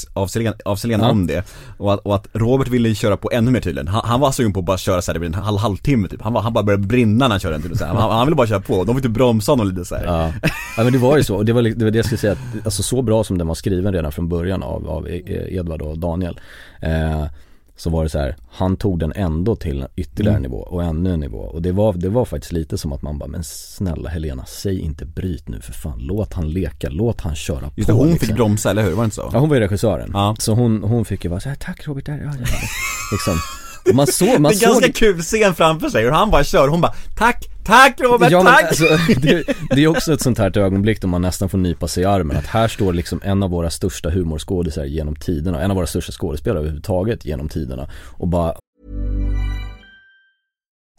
Afzelian ja. om det. Och att, och att, Robert ville köra på ännu mer tydligen. Han, han var sugen på att bara köra såhär, det en halv, halvtimme typ. Han, var, han bara började brinna när han körde den tydligen. Han, han ville bara köra på. De fick typ bromsa honom lite såhär. Ja. ja men det var ju så. Och det var, det var det jag skulle säga, att, alltså så bra som den var skriven redan från början av, av e- e- Edvard och Daniel. Eh, så var det så här, han tog den ändå till ytterligare mm. nivå och ännu en nivå och det var, det var faktiskt lite som att man bara, men snälla Helena, säg inte bryt nu för fan, låt han leka, låt han köra Just på. hon liksom. fick bromsa, eller hur? Var det inte så? Ja hon var ju regissören, ja. så hon, hon fick ju vara så här, tack Robert, där, ja, ja, liksom man såg, man Det är ganska kul scen framför sig, och han bara kör, hon bara Tack, tack Robert, ja, tack! Alltså, det, det, är också ett sånt här ögonblick då man nästan får nypa sig i armen Att här står liksom en av våra största humorskådisar genom tiderna, en av våra största skådespelare överhuvudtaget genom tiderna Och bara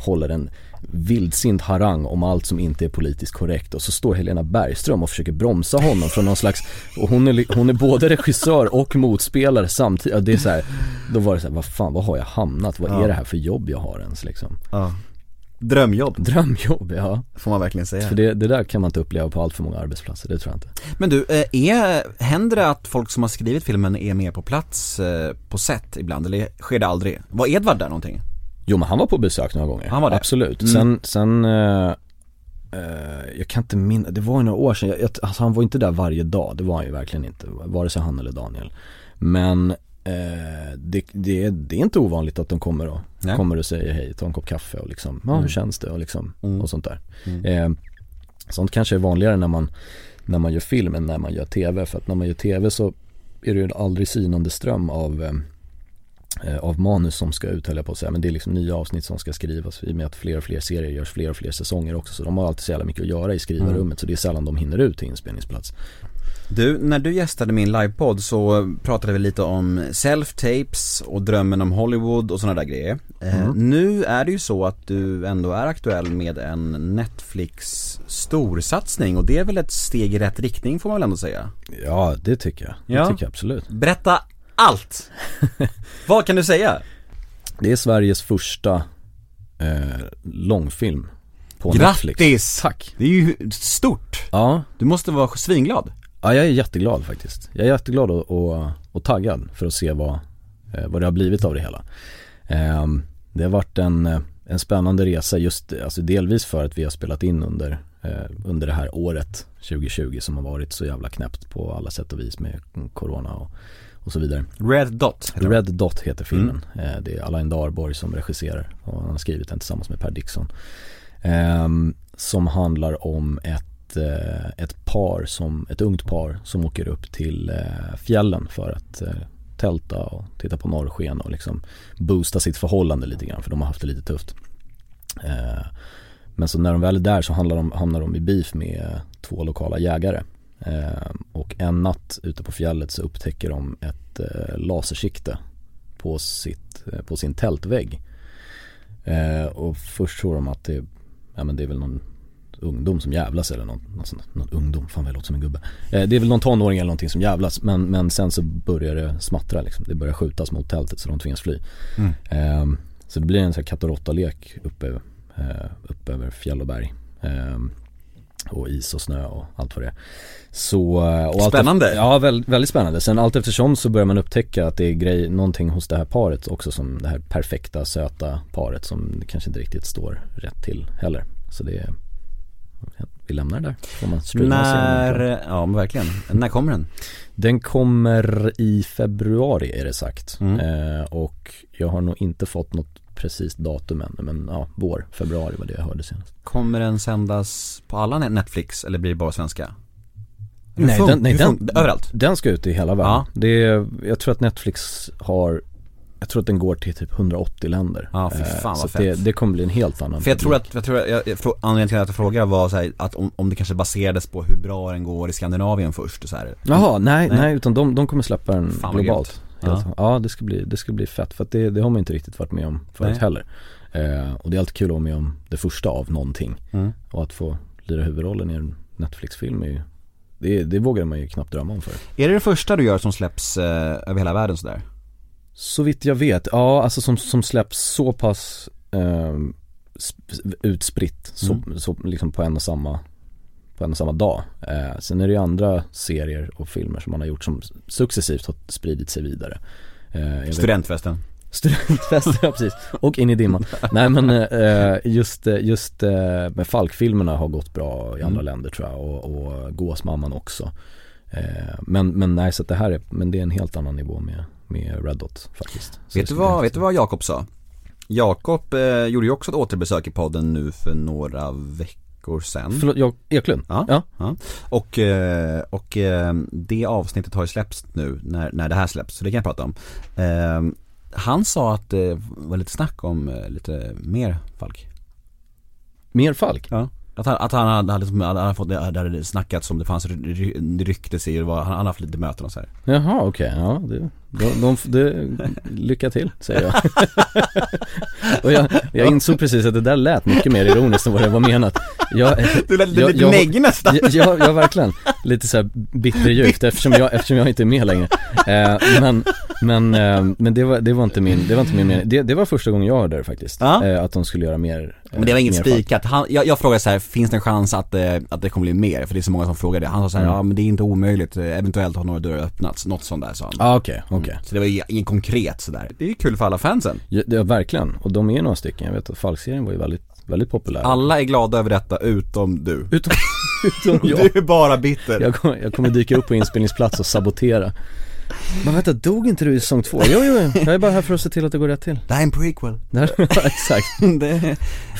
Håller en vildsint harang om allt som inte är politiskt korrekt och så står Helena Bergström och försöker bromsa honom från någon slags, och hon är, hon är både regissör och motspelare samtidigt, det är så här, då var det så här, vad fan, vad har jag hamnat? Vad ja. är det här för jobb jag har ens liksom? Ja. Drömjobb Drömjobb, ja Får man verkligen säga För det, det där kan man inte uppleva på allt för många arbetsplatser, det tror jag inte Men du, eh, är, händer det att folk som har skrivit filmen är med på plats eh, på set ibland, eller sker det aldrig? Var Edvard där någonting? Jo men han var på besök några gånger, han var det. absolut. Mm. Sen, sen uh, uh, jag kan inte minnas, det var ju några år sedan, jag, alltså han var inte där varje dag, det var han ju verkligen inte, vare sig han eller Daniel. Men uh, det, det, det, är inte ovanligt att de kommer och, Nej. kommer och säger hej, ta en kopp kaffe och liksom, ja mm. hur känns det och liksom, mm. och sånt där. Mm. sånt kanske är vanligare när man, när man gör film än när man gör tv, för att när man gör tv så är det ju aldrig synande ström av av manus som ska ut höll jag på att säga. Men det är liksom nya avsnitt som ska skrivas i och med att fler och fler serier görs fler och fler säsonger också. Så de har alltid så jävla mycket att göra i skrivarrummet mm. så det är sällan de hinner ut till inspelningsplats. Du, när du gästade min livepodd så pratade vi lite om self-tapes och drömmen om Hollywood och sådana där grejer. Eh, mm. Eh, nu är det ju så att du ändå är aktuell med en Netflix storsatsning och det är väl ett steg i rätt riktning får man väl ändå säga? Ja, det tycker jag. Det ja. tycker jag absolut. Berätta allt! Vad kan du säga? Det är Sveriges första eh, långfilm på Grattis! Netflix. Tack! Det är ju stort! Ja Du måste vara svinglad Ja jag är jätteglad faktiskt. Jag är jätteglad och, och, och taggad för att se vad, eh, vad det har blivit av det hela. Eh, det har varit en, eh, en spännande resa just, alltså delvis för att vi har spelat in under, eh, under det här året 2020 som har varit så jävla knäppt på alla sätt och vis med corona och och så vidare. Red Dot Red Dot heter filmen. Mm. Eh, det är Alain Darborg som regisserar och han har skrivit den tillsammans med Per Dixon. Um, som handlar om ett, uh, ett par som, ett ungt par som åker upp till uh, fjällen för att tälta och titta på norrsken och liksom boosta sitt förhållande lite grann för de har haft det lite tufft. Men så när de väl är där så de, hamnar de i beef med två lokala jägare Eh, och en natt ute på fjället så upptäcker de ett eh, lasersikte på, sitt, eh, på sin tältvägg. och först tror de att det, ja, men det är väl någon ungdom som jävlas eller någon, någon, sån, någon ungdom, fan vad jag låter som en gubbe. det är väl någon tonåring eller någonting som jävlas men, men sen så börjar det smattra liksom. Det börjar skjutas mot tältet så de tvingas fly. Mm. så det blir en sån här katt och råtta-lek uppe, uppe över fjäll och berg. Och is och snö och allt vad det är. Så, eh, och allt Spännande. Efter, ja, väldigt, väldigt spännande. Sen allt eftersom så börjar man upptäcka att det är grej, någonting hos det här paret också som det här perfekta söta paret som kanske inte riktigt står rätt till heller. Så det är, vi lämnar det där. När, ja men verkligen. När kommer den? Den kommer i februari är det sagt. Mm. Eh, och jag har nog inte fått något precis datum än. Men ja, vår, februari var det jag hörde senast. Kommer den sändas på alla Netflix eller blir det bara svenska? Hur Nej, den, nej den, överallt? Den ska ut i hela världen. Ja. Det är, jag tror att Netflix har jag tror att den går till typ 180 länder. Ja, fy Eh, fan vad så fett. det, det kommer bli en helt annan För jag tror att, jag tror att, jag, anledningen till att jag frågar var så här, att om, om det kanske baserades på hur bra den går i Skandinavien först så här. Jaha, nej, Nej. nej, utan de, de kommer släppa den Fan globalt. Helt- Ja. det ska bli, det ska bli fett för att det, det har man inte riktigt varit med om förut Nej. heller. Eh, och det är alltid kul att vara med om det första av någonting. Mm. Och att få lira huvudrollen i en Netflix-film är ju, det, det vågar man ju knappt drömma om för. Är det det första du gör som släpps eh, över hela världen sådär? Så vitt jag vet, ja alltså som, som släpps så pass sp- utspritt så, Mm. så liksom på en och samma på en och samma dag. Eh, sen är det ju andra serier och filmer som man har gjort som successivt har spridit sig vidare. Eh, vet- Studentfesten? Studentfester, ja precis. Och in i dimman. Nej men eh, just, eh, just eh, med Falk-filmerna har gått bra i andra Mm. länder tror jag och, och Gåsmamman också. Eh, men, men nej så att det här är, men det är en helt annan nivå med, med Red Dot faktiskt. Så Vet du vad, vet du vad Jakob sa? Jakob eh, gjorde ju också ett återbesök i podden nu för några veckor sedan Förlåt, jag, Eklund? Ja. ja. Ja. Och, eh, och eh, det avsnittet har ju släppts nu när, när det här släpps, så det kan jag prata om. Eh, han sa att det var lite snack om eh, lite mer Falk. Mer Falk? Ja. Att han, att han hade, hade, hade, hade fått, det hade snackats om det fanns ryktes i, han, hade haft lite möten och så här. Jaha okej, ja det, de, de, det, lycka till säger jag. och jag, jag insåg precis att det där lät mycket mer ironiskt än vad det var menat. Jag, Du lät jag- lite neggig nästan. Ja, ja, verkligen. Lite såhär bitterljuvt eftersom jag, eftersom jag inte är med längre. Eh, men men, eh, men det, var, det var inte min, det var inte min mening. Det, det var första gången jag hörde det faktiskt. Ja. Eh, att de skulle göra mer eh, Men det var inget mer fall. spikat. Han, jag, jag frågade så här, finns det en chans att, eh, att det kommer bli mer? För det är så många som frågar det. Han sa så här, Mm. ja men det är inte omöjligt, Eh, eventuellt har några dörrar öppnats, något sånt där sa han. Ja okej, okej. Så det var ju inget konkret sådär. Det är ju kul för alla fansen. Ja, det, verkligen. Och de är några stycken. Jag vet att Falk-serien var ju väldigt, väldigt populär. Alla är glada över detta utom du. Utom, utom jag. Du är bara bitter. Jag kommer, jag kommer dyka upp på inspelningsplats och sabotera. Men vänta, dog inte du i säsong två? Jo, jo, jo. jag är bara här för att se till att det går rätt till. Det här är en prequel. Det här, exakt. det...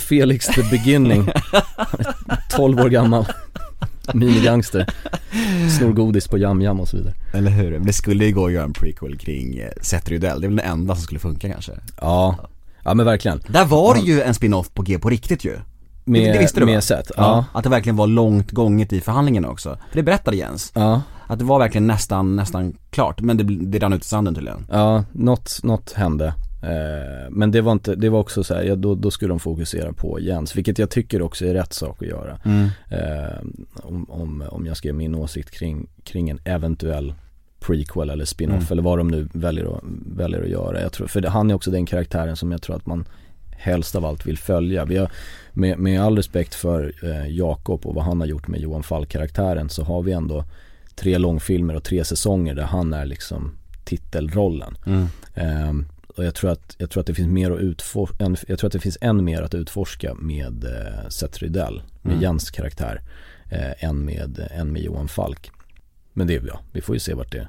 Felix the beginning 12 år gammal Minigangster Snor godis på Yum Yum och så vidare Eller hur? Men det skulle ju gå att göra en prequel kring eh, Seth Rydell. Det är väl det enda som skulle funka kanske. Ja, ja men verkligen Där var det ju en spin-off på G på riktigt ju. Med, det visste du med Seth, Ja. ja. Att det verkligen var långt gånget i förhandlingarna också. För det berättade Jens. Ja, Att det var verkligen nästan, nästan klart. Men det, det rann ut i sanden tydligen. ja, något, något hände Men det var inte, det var också så här, ja, då, då skulle de fokusera på Jens Vilket jag tycker också är rätt sak att göra eh, om, om, om jag ska ge min åsikt kring, kring en eventuell prequel eller spin-off Mm. eller vad de nu väljer att, väljer att göra. Jag tror, för han är också den karaktären som jag tror att man helst av allt vill följa. Vi har, med, med all respekt för eh, Jakob och vad han har gjort med Johan Falk-karaktären så har vi ändå tre långfilmer och tre säsonger där han är liksom titelrollen. Ehm, och jag tror att, jag tror att det finns mer att utforska, jag tror att det finns än mer att utforska med eh, Seth Rydell, med Mm. Jens karaktär, eh, än, med, än med Johan Falk. Men det, ja, vi får ju se vart det,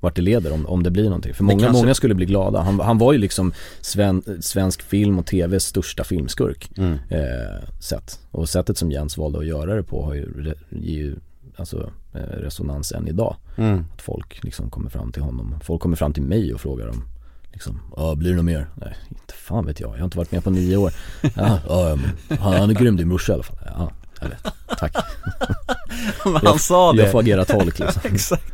vart det leder om, om det blir någonting. För många, kanske- många skulle bli glada. Han, han var ju liksom sven, svensk film och tvs största filmskurk. Mm. Eh, sätt. Och sättet som Jens valde att göra det på har ju, ger ju alltså, eh, resonans än idag. Mm. Att folk liksom kommer fram till honom. Folk kommer fram till mig och frågar om liksom, ja blir det något mer? Nej, inte fan vet jag. Jag har inte varit med på nio år. Ja, ja men han, han är grym din brorsa i alla fall. Ja, jag vet. Tack. Men han sa det. Jag får agera tolk liksom. Exakt.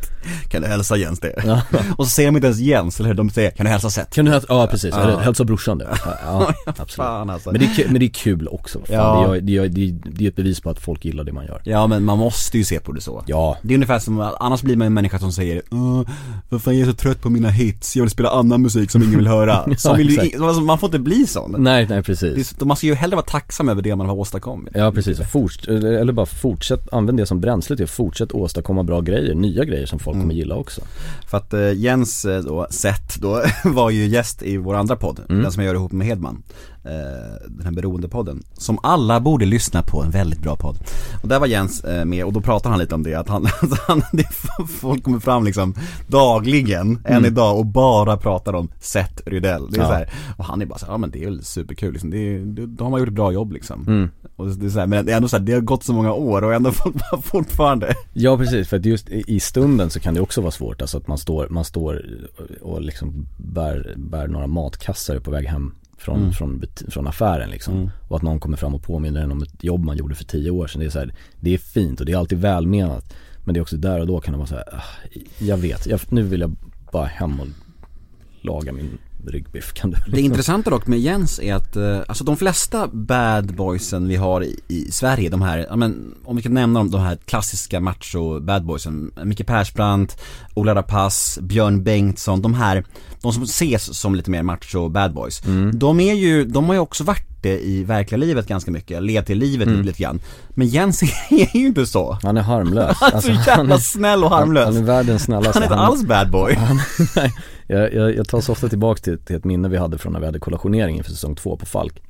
Kan du hälsa Jens det? Och så säger de inte ens Jens, eller hur? De säger, kan du hälsa Seth? Kan du hälsa, ja precis, Ja. Eller hälsa brorsan det. Ja, ja absolut. Fan alltså. Men det, är men det är kul också, fan, Ja. det, är, det, är, det, är, det är ett bevis på att folk gillar det man gör. Ja men man måste ju se på det så. Ja, Det är ungefär som, annars blir man en människa som säger "Åh, vad fan jag är så trött på mina hits, jag vill spela annan musik som ingen vill höra. Ja, vill ju, alltså, man får inte bli sån. nej nej Det är precis. så- Man ska ju hellre vara tacksam över det man har åstadkommit. Ja precis, Forts eller bara fortsätt, använd det som bränsle till att fortsätta åstadkomma bra grejer, nya grejer som folk kommer gilla också. För att eh, Jens eh, då, Seth då, var ju gäst i vår andra podd, den som jag gör ihop med Hedman. Eh, den här beroendepodden. Som alla borde lyssna på, en väldigt bra podd. Och där var Jens med och då pratade han lite om det, att han, att han folk kommer fram liksom dagligen, än idag och bara pratar om Seth Rydell. Det är Ja. så här, och han är bara så här, ja men det är väl superkul liksom, det, är- det, då har man gjort ett bra jobb liksom. Och det är så här, men det är ändå så här, det har gått så många år och ändå fortfarande Ja precis, för att just i stunden så kan det också vara svårt, alltså att man står, man står och liksom bär, bär några matkassar på väg hem från, från, buti- från affären liksom. Och att någon kommer fram och påminner en om ett jobb man gjorde för tio år sedan. Det är så här, det är fint och det är alltid välmenat. Men det är också där och då kan det vara så här, ah, jag vet, jag, nu vill jag bara hem och laga min ryggbiff. Kan du? Det intressanta dock med Jens är att, eh, alltså de flesta bad boysen vi har i, i Sverige, de här, men om vi kan nämna dem, de här klassiska macho bad boysen, Micke Persbrandt, Ola Rapace, Björn Bengtsson, de här, de som ses som lite mer macho bad boys. De är ju, de har ju också varit det i verkliga livet ganska mycket, levt till livet lite grann. Men Jens är ju inte så. Han är harmlös. Han är så jävla snäll och han, harmlös. han är världens snällaste. Han är inte alls bad boy. Nej, jag, jag, jag tar så ofta tillbaka till, till ett minne vi hade från när vi hade kollationering inför säsong två på Falk.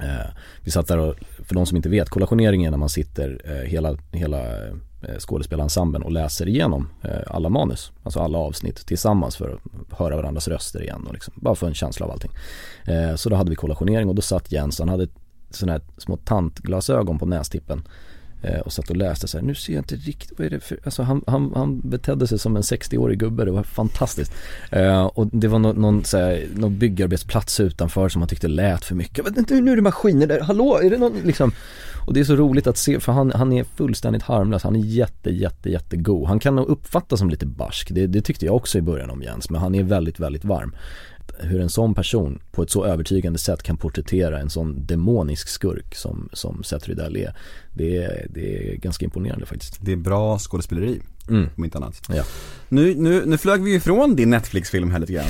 Eh, vi satt där och, för de som inte vet, kollationering är när man sitter eh, hela, hela eh, skådespelarensemblen och läser igenom eh, alla manus, alltså alla avsnitt tillsammans för att höra varandras röster igen och liksom, bara få en känsla av allting. Eh, så då hade vi kollationering och då satt Jens, han hade sådana här små tantglasögon på nästippen Eh, och satt och läste så här, nu ser jag inte riktigt, vad är det för, alltså han, han, han betedde sig som en 60-årig gubbe, det var fantastiskt. Eh, och det var no, någon, så här, någon byggarbetsplats utanför som han tyckte lät för mycket. Men nu, nu är det maskiner där, hallå, är det någon liksom? Och det är så roligt att se, för han, han är fullständigt harmlös, han är jätte, jätte, jättegod. Han kan nog uppfattas som lite barsk, det, det tyckte jag också i början om Jens, men han är väldigt, väldigt varm hur en sån person på ett så övertygande sätt kan porträttera en sån demonisk skurk som, som Seth Rydell är. Det är, det är ganska imponerande faktiskt. Det är bra skådespeleri, Mm. om inte annat. Ja. Nu, nu, nu flög vi ifrån din Netflix-film här lite grann.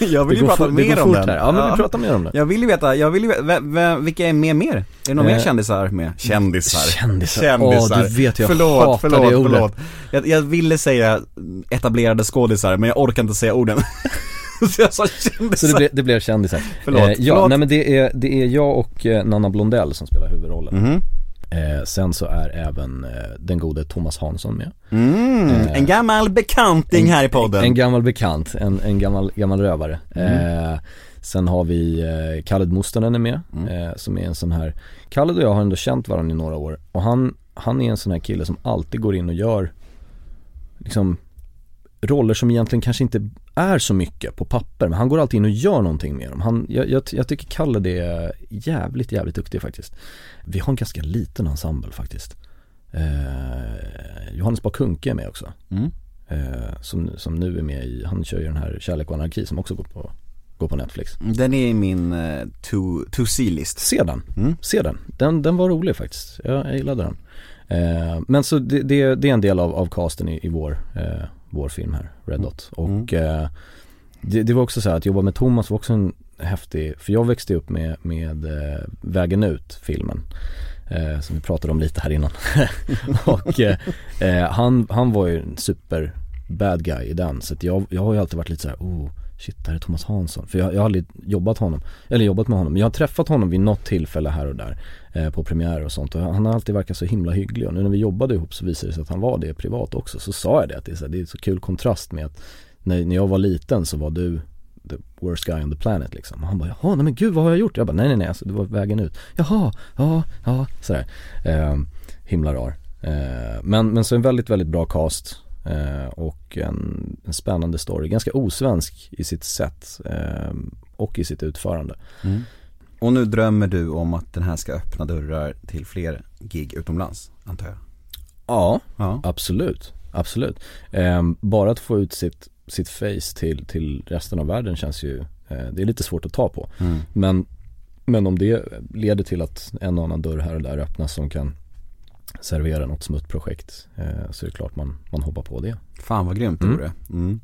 jag vill ju prata det mer om den. här. Ja men vi pratar mer om det. Jag vill ju veta, jag vill ju veta, vilka är med mer? Är det några Eh, mer kändisar med? Kändisar. Kändisar. Åh, du vet jag förlåt, hatar förlåt, det ordet. förlåt. Jag, jag ville säga etablerade skådisar, men jag orkar inte säga orden. Så jag sa kändisar. Så det, ble, det blev kändisar. Förlåt, Eh, ja, förlåt. nej men det är, det är jag och eh, Nanna Blondell som spelar huvudrollen. Mhm. Eh, sen så är även eh, den gode Thomas Hansson med. Mm, en gammal bekanting här i podden. Eh, En gammal bekant, en, en gammal, gammal rövare. Mm. Eh, sen har vi eh, Khaled Mustonen är med, Mm. eh, som är en sån här, Khaled och jag har ändå känt varandra i några år och han, han är en sån här kille som alltid går in och gör liksom roller som egentligen kanske inte är så mycket på papper men han går alltid in och gör någonting med dem. Han, jag, jag, jag tycker Kalle är jävligt, jävligt duktig faktiskt. Vi har en ganska liten ensemble faktiskt. Eh, Johannes Bakunke är med också. Mm. Eh, som, som nu är med i, han kör ju den här Kärlek och anarki som också går på, går på Netflix. Den är i min uh, to, to see-list. Se den, Mm. se den. Den, den var rolig faktiskt. Jag, jag gillade den. Eh, men så det, det, det är en del av, av casten i, i vår, eh, vår film här, Red Dot. Och eh, det, det var också så här att jobba med Thomas var också en häftig, för jag växte upp med, med eh, Vägen ut-filmen. Eh, som vi pratade om lite här innan. och eh, eh, han, han var ju en super bad guy i den. Så att jag, jag har ju alltid varit lite så här, oh shit, där är Thomas Hansson. För jag, jag har aldrig jobbat honom, eller jobbat med honom. Jag har träffat honom vid något tillfälle här och där. Eh, på premiärer och sånt. Och han har alltid verkat så himla hygglig. Och nu när vi jobbade ihop så visade det sig att han var det privat också. Så sa jag det, att det är så, här, det är så kul kontrast med att när, när jag var liten så var du the worst guy on the planet liksom. Och han bara, jaha, nej men gud vad har jag gjort? Jag bara, nej nej nej, alltså, det var vägen ut. Jaha, ja, ja, sådär. Eh, himla rar. Eh, men, men så en väldigt, väldigt bra cast. Eh, och en, en spännande story, ganska osvensk i sitt sätt eh, och i sitt utförande. Mm. Och nu drömmer du om att den här ska öppna dörrar till fler gig utomlands, antar jag? Ja, Ja. absolut. absolut. Eh, bara att få ut sitt, sitt face till, till resten av världen känns ju, eh, det är lite svårt att ta på. Mm. Men, men om det leder till att en och annan dörr här och där öppnas som kan servera något smuttprojekt eh, så är det klart man, man hoppar på det. Fan vad grymt det Mm. vore. Mm.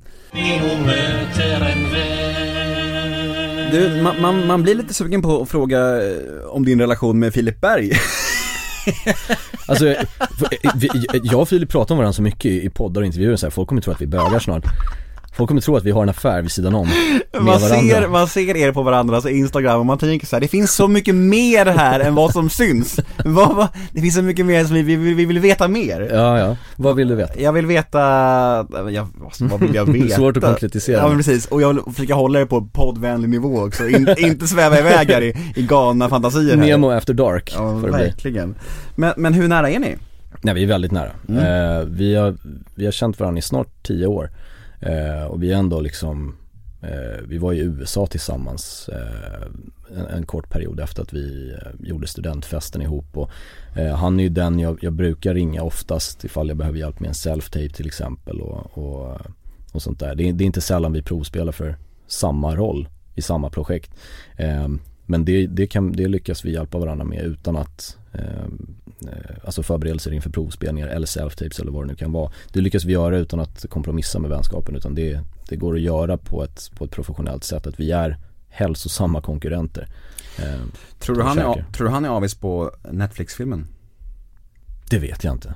Du, man, man, man blir lite sugen på att fråga eh, om din relation med Filip Berg. Alltså, eh, eh, jag och Filip pratar om varandra så mycket i poddar och intervjuer och så här, folk kommer tro att vi bögar snart. Folk kommer tro att vi har en affär vid sidan om med Man varandra. ser, man ser er på varandras Instagram och man tänker så här, det finns så mycket mer här än vad som syns. Vad, vad, det finns så mycket mer som vi, vi, vi vill veta mer. Ja, ja. Vad vill du veta? Jag vill veta, jag, vad, vad vill jag veta? Svårt att konkretisera. Ja men precis, och jag vill försöka hålla det på poddvänlig nivå också, In, inte sväva iväg här i, i galna fantasier här. Nemo after dark Ja verkligen. Men, men hur nära är ni? Nej vi är väldigt nära. Mm. Eh, vi, har, vi har känt varandra i snart tio år. Eh, och vi är ändå liksom, eh, vi var i USA tillsammans eh, en, en kort period efter att vi eh, gjorde studentfesten ihop. Och, eh, han är ju den jag, jag brukar ringa oftast ifall jag behöver hjälp med en self-tape till exempel och, och, och sånt där. Det är, det är inte sällan vi provspelar för samma roll i samma projekt. Eh, men det, det, kan, det lyckas vi hjälpa varandra med utan att Alltså förberedelser inför provspelningar eller self-tapes eller vad det nu kan vara. Det lyckas vi göra utan att kompromissa med vänskapen utan det, det går att göra på ett, på ett professionellt sätt. Att vi är hälsosamma konkurrenter. Eh, Tror du han är, tror du han är avis på Netflix-filmen? det vet jag inte.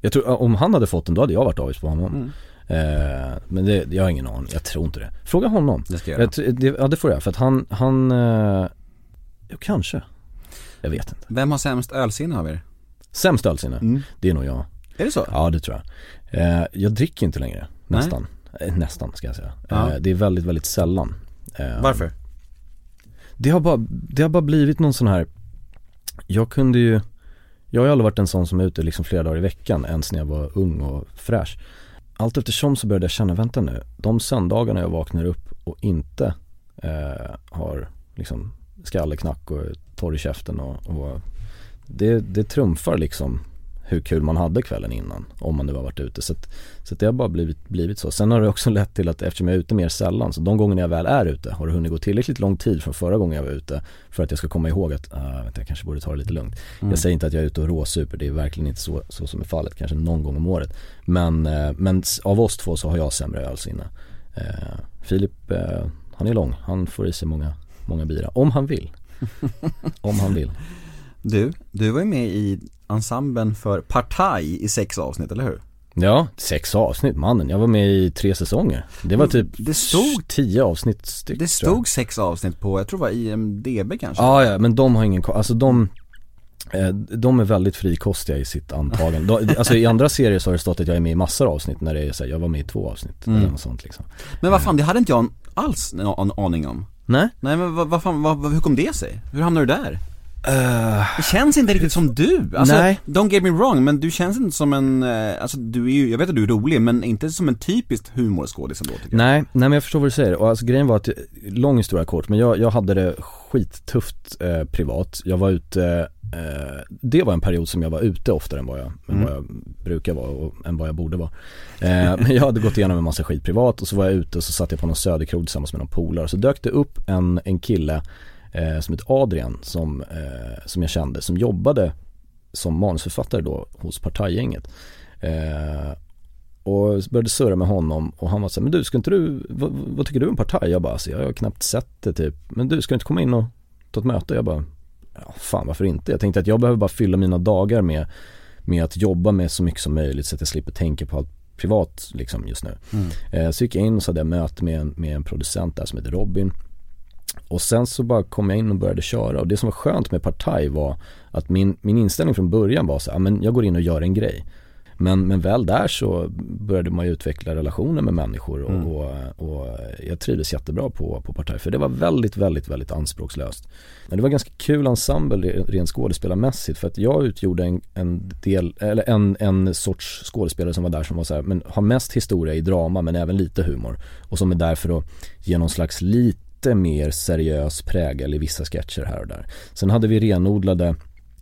Jag tror, om han hade fått den då hade jag varit avis på honom. Mm. Eh, men det, jag har ingen aning, jag tror inte det. Fråga honom. Det ska jag göra. Jag, det, ja det får jag, för att han, han, eh, kanske. Jag vet inte. Vem har sämst ölsinne av er? Sämst ölsinne, Mm. det är nog jag. Är det så? Ja det tror jag. Eh, jag dricker inte längre, nästan. Eh, nästan ska jag säga. Ja. Eh, det är väldigt, väldigt sällan. Eh, Varför? Det har, bara, det har bara blivit någon sån här Jag kunde ju Jag har ju aldrig varit en sån som är ute liksom flera dagar i veckan ens när jag var ung och fräsch Allt eftersom så började jag känna, vänta nu De söndagarna jag vaknar upp och inte har liksom skalleknack och torr i käften och, och det, det trumfar liksom hur kul man hade kvällen innan om man nu har varit ute. Så, att, så att det har bara blivit, blivit så. Sen har det också lett till att eftersom jag är ute mer sällan, så de gångerna jag väl är ute har det hunnit gå tillräckligt lång tid från förra gången jag var ute för att jag ska komma ihåg att, uh, vänta, jag kanske borde ta det lite lugnt. Jag säger inte att jag är ute och råsuper, det är verkligen inte så, så som är fallet, kanske någon gång om året. Men, eh, men av oss två så har jag sämre ölsinne. Uh, Filip, eh, han är lång, han får i sig många, många bira, om han vill. om han vill. Du, du var ju med i ensemblen för Partaj i sex avsnitt, eller hur? Ja, sex avsnitt mannen. Jag var med i tre säsonger. Det var typ Det stod- tio avsnitt styck Det stod sex avsnitt på, jag tror det var IMDB kanske? Ja, ja, men de har ingen. Alltså de eh, de är väldigt frikostiga i sitt antagande. De, alltså i andra serier så har det stått att jag är med i massor av avsnitt när det är så här, jag var med i två avsnitt Mm. eller något sånt liksom. Men vad fan, det hade inte jag alls en aning om. Nej? Nej men vad, vad fan, vad, hur kom det sig? Hur hamnade du där? det känns inte riktigt som du, alltså, Nej. don't get me wrong, men du känns inte som en, eh, alltså du är ju, jag vet att du är rolig, men inte som en typiskt humorskådis ändå tycker jag. Nej, nej men jag förstår vad du säger. Och alltså grejen var att, lång historia kort, men jag, jag hade det skittufft eh, privat. Jag var ute, eh, det var en period som jag var ute oftare än vad jag, Mm. vad jag brukar vara och än vad jag borde vara. Eh, men jag hade gått igenom en massa skit privat och så var jag ute och så satt jag på någon söderkrog tillsammans med någon polare. Så dök det upp en, en kille eh, som heter Adrian som, eh, som jag kände, som jobbade som manusförfattare då hos Partajgänget. Eh, och började surra med honom och han var så här, men du ska inte du, vad, vad tycker du om Partaj? Jag bara, alltså, jag har knappt sett det typ. Men du, ska du inte komma in och ta ett möte? Jag bara, ja fan varför inte? Jag tänkte att jag behöver bara fylla mina dagar med, med att jobba med så mycket som möjligt så att jag slipper tänka på allt privat liksom just nu. Eh, så gick jag in och så hade jag möte med en, med en producent där som heter Robin. Och sen så bara kom jag in och började köra och det som var skönt med Partaj var att min, min inställning från början var så här, "Ja, men jag går in och gör en grej. Men, men väl där så började man ju utveckla relationer med människor och, och, och jag trivdes jättebra på, på Partaj för det var väldigt, väldigt, väldigt anspråkslöst. Men det var ganska kul ensemble re- rent skådespelarmässigt för att jag utgjorde en, en del, eller en, en sorts skådespelare som var där som var så här, men har mest historia i drama men även lite humor. Och som är där för att ge någon slags lite mer seriös prägel i vissa sketcher här och där. Sen hade vi renodlade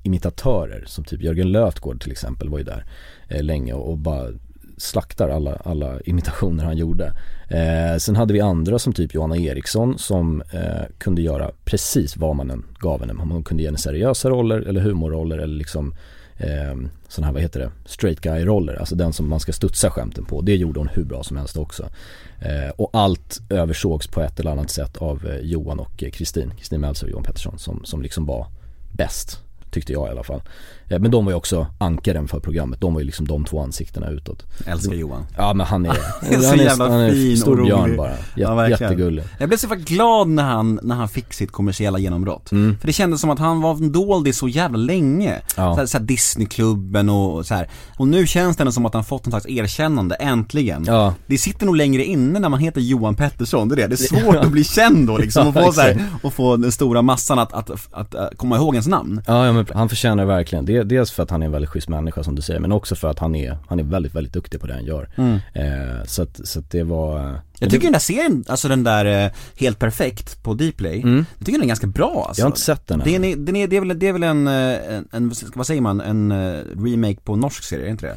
imitatörer som typ Jörgen Lötgård till exempel var ju där eh, länge och, och bara slaktar alla, alla imitationer han gjorde. Eh, sen hade vi andra som typ Johanna Eriksson som eh, kunde göra precis vad man än gav henne. Man kunde ge henne seriösa roller eller humorroller eller liksom eh, sådana här, vad heter det, straight guy-roller. Alltså den som man ska studsa skämten på. Det gjorde hon hur bra som helst också. Eh, och allt översågs på ett eller annat sätt av eh, Johan och eh, Kristin, Kristin Meltzer och Johan Pettersson som, som liksom var bäst. Tyckte jag i alla fall. Eh, men de var ju också ankaren för programmet. De var ju liksom de två ansiktena utåt. Älskar Johan. Ja men han är, Så han är, jävla han är fin och stor björn bara. Ja, Jät, verkligen. jättegullig. Jag blev så jävla glad när han, när han fick sitt kommersiella genombrott. För det kändes som att han var en doldis så jävla länge. Ja. Så här, så här Disneyklubben och så här. Och nu känns det som att han fått en slags erkännande, äntligen. Ja. Det sitter nog längre inne när man heter Johan Pettersson, det är det. Det är svårt att bli känd då liksom, och Ja, få så här, exakt. och få den stora massan att, att, att, att, komma ihåg ens namn. Ja, ja men han förtjänar verkligen. Det, dels för att han är en väldigt schysst människa som du säger men också för att han är, han är väldigt, väldigt duktig på det han gör. Eh, så att, så att det var Mm. Jag tycker den där serien, alltså den där eh, Helt Perfekt på Dplay, jag tycker den är ganska bra alltså. Jag har inte sett den än. Den är, den är, det är väl, det är väl en, eh, en, en, vad säger man, en eh, remake på norsk serie, är det inte det?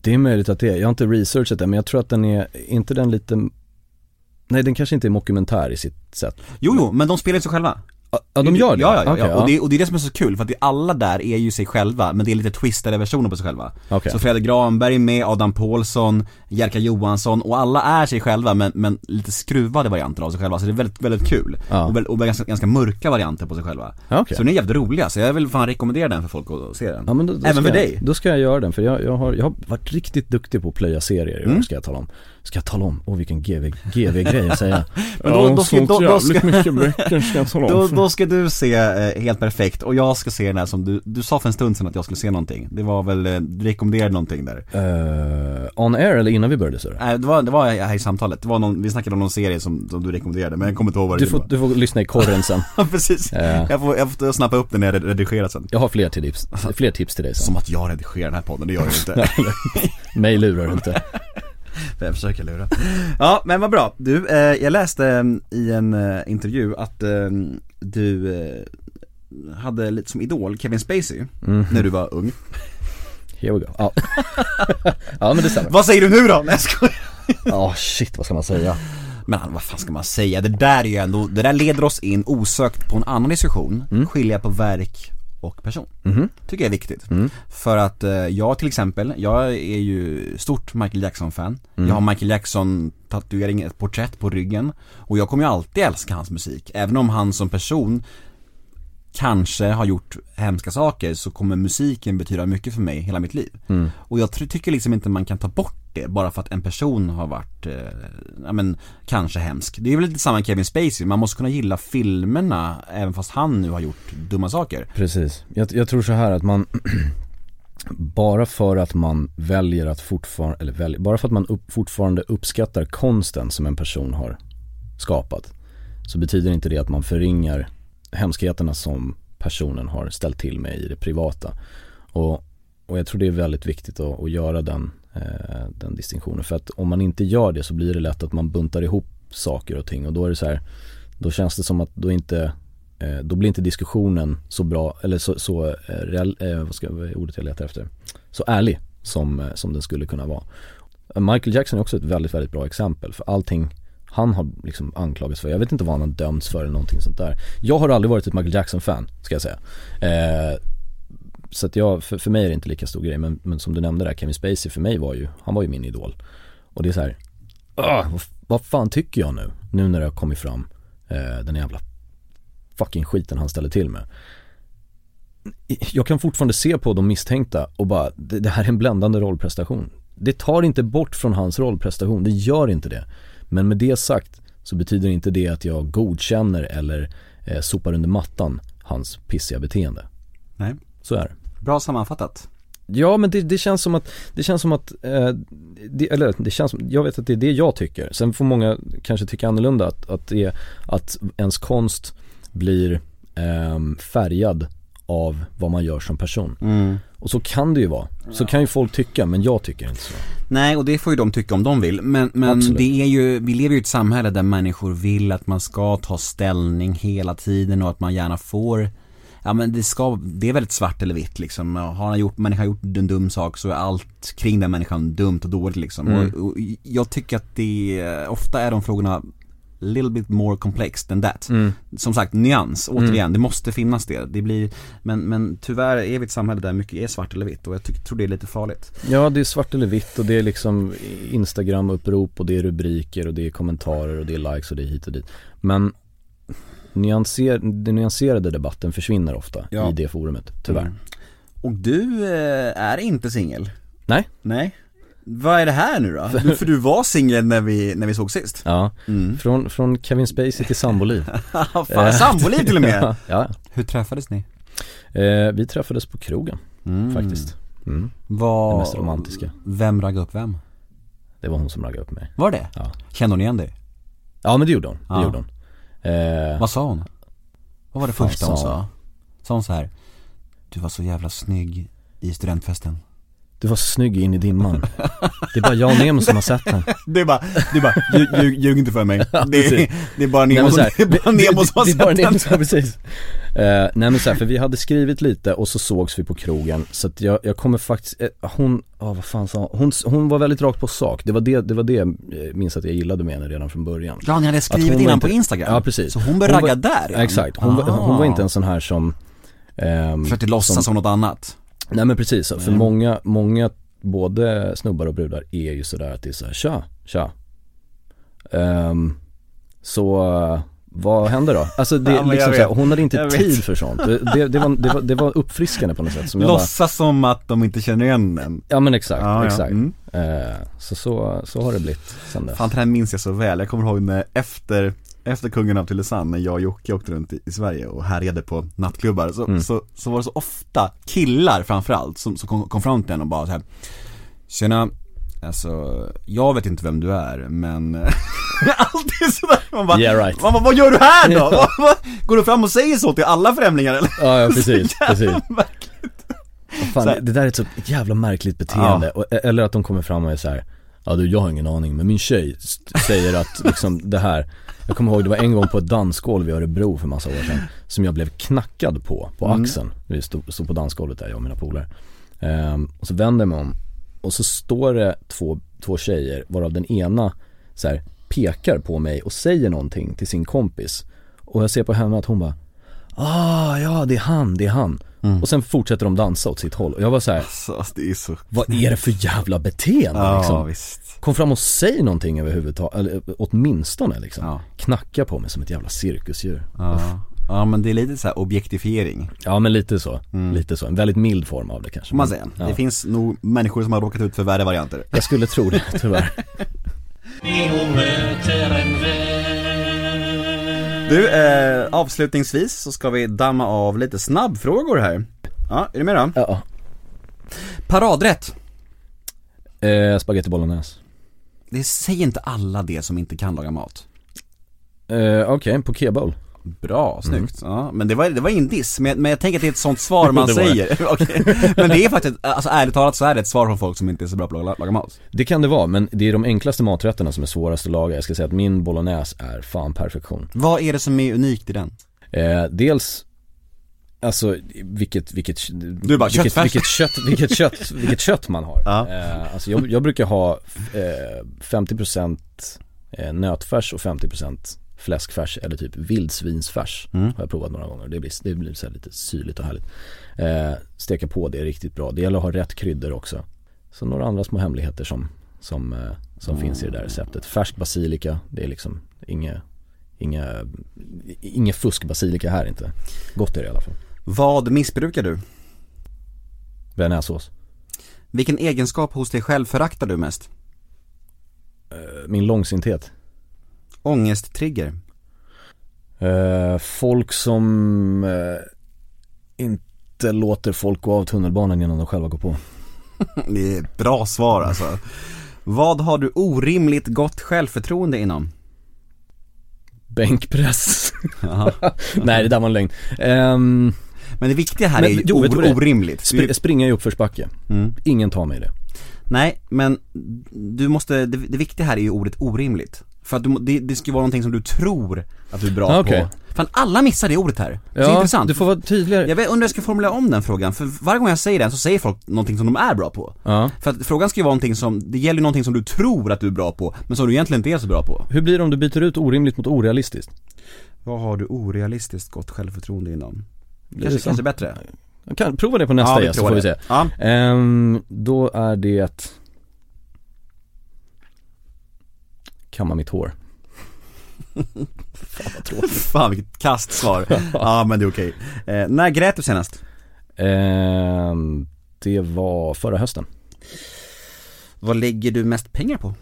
Det är möjligt att det är. Jag har inte researchat den men jag tror att den är, inte den lite Nej den kanske inte är mockumentär i sitt sätt. Jo, jo, men de spelar ju sig själva. Ja de gör det? Ja, ja, ja, Okej, ja. Och, det, och det är det som är så kul, för att alla där är ju sig själva, men det är lite twistade versioner på sig själva. Okej. Så Fredrik Granberg är med, Adam Pålsson, Jerka Johansson, och alla är sig själva men, men lite skruvade varianter av sig själva, så det är väldigt, väldigt kul. Ja. Och, och ganska, ganska mörka varianter på sig själva. Okej. Så den är jävligt roliga, så jag vill fan rekommendera den för folk att se den. Ja, men då, då Även för jag, dig. Då ska jag göra den för jag, jag, har, jag har varit riktigt duktig på att plöja serier i Mm. ska jag tala om. Ska jag tala om? Åh vilken GV, GV-grej att säga. Men då- då ska- då- då ska- mycket böcker ska jag tala Då, då ska du se eh, Helt Perfekt och jag ska se den här som du, du sa för en stund sedan att jag skulle se någonting. Det var väl, eh, du rekommenderade någonting där. Eh, on air eller innan vi började så? Nej det var, det var här i samtalet, det var någon, vi snackade om någon serie som, som du rekommenderade men jag kommer inte ihåg vad det Du får, du får lyssna i korren sen. Ja precis, Eh. jag, får, jag får snappa upp den när jag redigerar sen. Jag har fler tips, fler tips till dig sen. Som att jag redigerar den här podden, det gör jag inte. Mig lurar du inte. Jag försöker lura. Ja men vad bra, du, eh, jag läste eh, i en eh, intervju att eh, du eh, hade lite som idol Kevin Spacey, när du var ung. Here we go. Ja, ja men det stämmer. Vad säger du nu då? Nej jag skojar. Ja shit vad ska man säga? Men vad fan ska man säga? Det där är ju ändå, det där leder oss in osökt på en annan diskussion, skilja på verk och person. Tycker jag är viktigt. För att eh, jag till exempel, jag är ju stort Michael Jackson-fan. Jag har Michael Jackson tatuering, ett porträtt på ryggen. Och jag kommer ju alltid älska hans musik. Även om han som person kanske har gjort hemska saker så kommer musiken betyda mycket för mig hela mitt liv. Och jag tycker liksom inte man kan ta bort det bara för att en person har varit, eh, ja men kanske hemsk. Det är väl lite samma med Kevin Spacey, man måste kunna gilla filmerna även fast han nu har gjort dumma saker. Precis. Jag, jag tror så här att man bara för att man väljer att fortfarande, eller väljer, bara för att man upp, fortfarande uppskattar konsten som en person har skapat så betyder inte det att man förringar hemskheterna som personen har ställt till med i det privata. Och, och jag tror det är väldigt viktigt att, att göra den, Eh, den distinktionen. För att om man inte gör det så blir det lätt att man buntar ihop saker och ting och då är det så här, då känns det som att då inte eh, då blir inte diskussionen så bra, eller så, så eh, real, vad, ska, vad är ordet jag letar efter? Så ärlig som, som den skulle kunna vara. Michael Jackson är också ett väldigt, väldigt bra exempel för allting han har liksom anklagats för, jag vet inte vad han har dömts för eller någonting sånt där. Jag har aldrig varit ett Michael Jackson-fan, ska jag säga. Eh, så att jag, för, för mig är det inte lika stor grej, men, men som du nämnde där, Kevin Spacey för mig var ju, han var ju min idol. Och det är så här, ah, vad, vad fan tycker jag nu? Nu när det har kommit fram eh, den jävla fucking skiten han ställer till med. Jag kan fortfarande se på de misstänkta och bara, det, det här är en bländande rollprestation. Det tar inte bort från hans rollprestation, det gör inte det. Men med det sagt så betyder inte det att jag godkänner eller eh, sopar under mattan hans pissiga beteende. Nej. Så är det. Bra sammanfattat. Ja men det, det känns som att, det känns som att, eh, det, eller det känns som, jag vet att det är det jag tycker. Sen får många kanske tycka annorlunda att, att, det, att ens konst blir eh, färgad av vad man gör som person. Och så kan det ju vara. Så kan ju folk tycka men jag tycker inte så. Nej, och det får ju de tycka om de vill. Men, men Absolut. det är ju, vi lever ju i ett samhälle där människor vill att man ska ta ställning hela tiden och att man gärna får ja men det ska, det är väldigt svart eller vitt liksom. Har han gjort, människan gjort en dum sak så är allt kring den människan dumt och dåligt liksom. Mm. Och, och jag tycker att det, ofta är de frågorna little bit more complex than that. Mm. Som sagt, nyans, återigen, det måste finnas det. Det blir, men, men tyvärr är vi ett samhälle där mycket är svart eller vitt och jag tycker, tror det är lite farligt. Ja det är svart eller vitt och det är liksom Instagram-upprop och det är rubriker och det är kommentarer och det är likes och det är hit och dit. Men nyanser, den nyanserade debatten försvinner ofta Ja. i det forumet, tyvärr. Mm. Och du eh, är inte singel? Nej. Nej. Vad är det här nu då? Du, för du var singel när vi, när vi såg sist. Ja, Mm. från, från Kevin Spacey till samboliv. Fan, samboliv till och med. ja, Hur träffades ni? eh, vi träffades på krogen Mm. faktiskt. Mm. Vad, Det mest romantiska. Vem raggade upp vem? Det var hon som raggade upp mig. Var det? Ja. Kände hon igen dig? Ja men det gjorde hon, det Ja. gjorde hon. Eh, Vad sa hon? Vad var det första hon sa sa? Sa hon så här? Du var så jävla snygg i studentfesten du var snygg in i dimman. Det är bara jag och Nemo som har sett den. Det är bara, det är bara, ljug, ljug, inte för mig det, är, det är bara Nemo, så som, här, det är bara Nemo som har det är bara sett Nemo den som, precis. Eh, nej men så här, för vi hade skrivit lite och så sågs vi på krogen så att jag, jag kommer faktiskt, eh, hon, ja vad fan sa hon? hon? Hon var väldigt rakt på sak, det var det, det var det jag minns att jag gillade med henne redan från början. Ja, ni hade skrivit hon innan inte- på Instagram Ja precis. Så hon började ragga var, där redan? Exakt, hon, var, hon var inte Ah. en sån här som ehm, Försökte låtsas som något annat Nej men precis, för Mm. många, många både snubbar och brudar är ju sådär att det är såhär, tja, tja Ehm, Så, vad händer då? Alltså det, Ja, liksom såhär, hon hade inte tid för sånt. Det, det, var, det, var, det var uppfriskande på något sätt som jag bara, Låtsas som att de inte känner igen en Ja men exakt, Ja, ja. exakt. Mm. Eh, så, så, så har det blivit sen dess. Fan det här minns jag så väl, jag kommer ihåg när efter efter kungen av Tylösand, när jag och Jocke åkte runt i, i Sverige och härjade på nattklubbar så, Mm. så, så var det så ofta killar framförallt som, som kom, kom fram till en och bara så här. Tjena, alltså jag vet inte vem du är men Alltid sådär, man bara, Yeah, right. man bara vad gör du här då? Går du fram och säger så till alla främlingar eller? Ja, ja precis, precis. märkligt. Fan, Så här- det, där är ett så jävla märkligt beteende. Och, eller att de kommer fram och är så här. Ja du, jag har ingen aning, men min tjej säger att liksom det här Jag kommer ihåg, det var en gång på ett dansgolv i Örebro för massa år sedan Som jag blev knackad på, på Mm. axeln. Vi stod, stod på dansgolvet där, jag och mina polare. Ehm, Och så vänder jag mig om Och så står det två, två tjejer, varav den ena så här, pekar på mig och säger någonting till sin kompis. Och jag ser på henne att hon bara Ah ja, det är han, det är han Mm. Och sen fortsätter de dansa åt sitt håll och jag var så här, Så, det är så vad är det för jävla beteende Ja liksom? visst Kom fram och säg någonting överhuvudtaget, eller åtminstone liksom. Ja. Knacka på mig som ett jävla cirkusdjur. Ja, ja men det är lite så här objektifiering Ja men lite så, lite så. En väldigt mild form av det kanske. Får man säga. Ja. Det finns nog människor som har råkat ut för värre varianter Jag skulle tro det, tyvärr. Du, eh, avslutningsvis så ska vi damma av lite snabbfrågor här Ja, är du med då? ja. Paradrätt Eh, spaghetti bolognese. Det säger inte alla det som inte kan laga mat Eh, Okej, på kebab. Bra, snyggt. Ja, men det var, det var ingen diss, men, men jag tänker att det är ett sånt svar man säger. Men det är faktiskt, alltså ärligt talat så är det ett svar från folk som inte är så bra på att laga, mat. Det kan det vara, men det är de enklaste maträtterna som är svårast att laga. Jag ska säga att min bolognese är fan perfektion. Vad är det som är unikt i den? Eh, dels Alltså vilket, vilket, Du bara, vilket, köttfärs. vilket kött, vilket kött, vilket kött man har. Ja. Eh, alltså jag, jag brukar ha eh, 50% eh, nötfärs och 50% fläskfärs eller typ vildsvinsfärs. Mm. Har jag provat några gånger. Det blir, det blir så lite syrligt och härligt. Eh, steka på det är riktigt bra. Det gäller att ha rätt kryddor också. Så några andra små hemligheter som, som, eh, som finns i det där receptet. Färsk basilika, det är liksom inget Inga, inga fusk basilika här inte. Gott är det i alla fall. Vad missbrukar du? Bearnaisesås. Vilken egenskap hos dig själv föraktar du mest? Eh, Min långsinthet. Ångesttrigger? Eh, folk som eh, inte låter folk gå av tunnelbanan innan de själva går på. Det är ett bra svar alltså. Vad har du orimligt gott självförtroende inom? Bänkpress. Nej det där var en lögn. Ehm, Men det viktiga här Men, är ju jo, or- orimligt. spr- Du, springa i uppförsbacke. mm. Ingen tar mig i det. Nej, men du måste, det, det viktiga här är ju ordet orimligt. För att du, det, det ska ju vara någonting som du tror att du är bra Ah, okej. på. Fan alla missar det ordet här. Det är så Ja, intressant. du får vara tydligare. Jag vet, undrar hur jag ska formulera om den frågan, för varje gång jag säger den så säger folk någonting som de är bra på. Ja. För att frågan ska ju vara någonting som, det gäller ju någonting som du tror att du är bra på, men som du egentligen inte är så bra på. Hur blir det om du byter ut orimligt mot orealistiskt? Vad har du orealistiskt gott självförtroende inom? det Kanske, kanske bättre? Kan prova det på nästa vi gäst så får vi se. Ja. Ehm, då är det Kamma mitt hår. Fan vad tråkigt. Fan vilket kastsvar. ja men det är okej. Eh, när grät du senast? Ehm, det var förra hösten. Vad lägger du mest pengar på?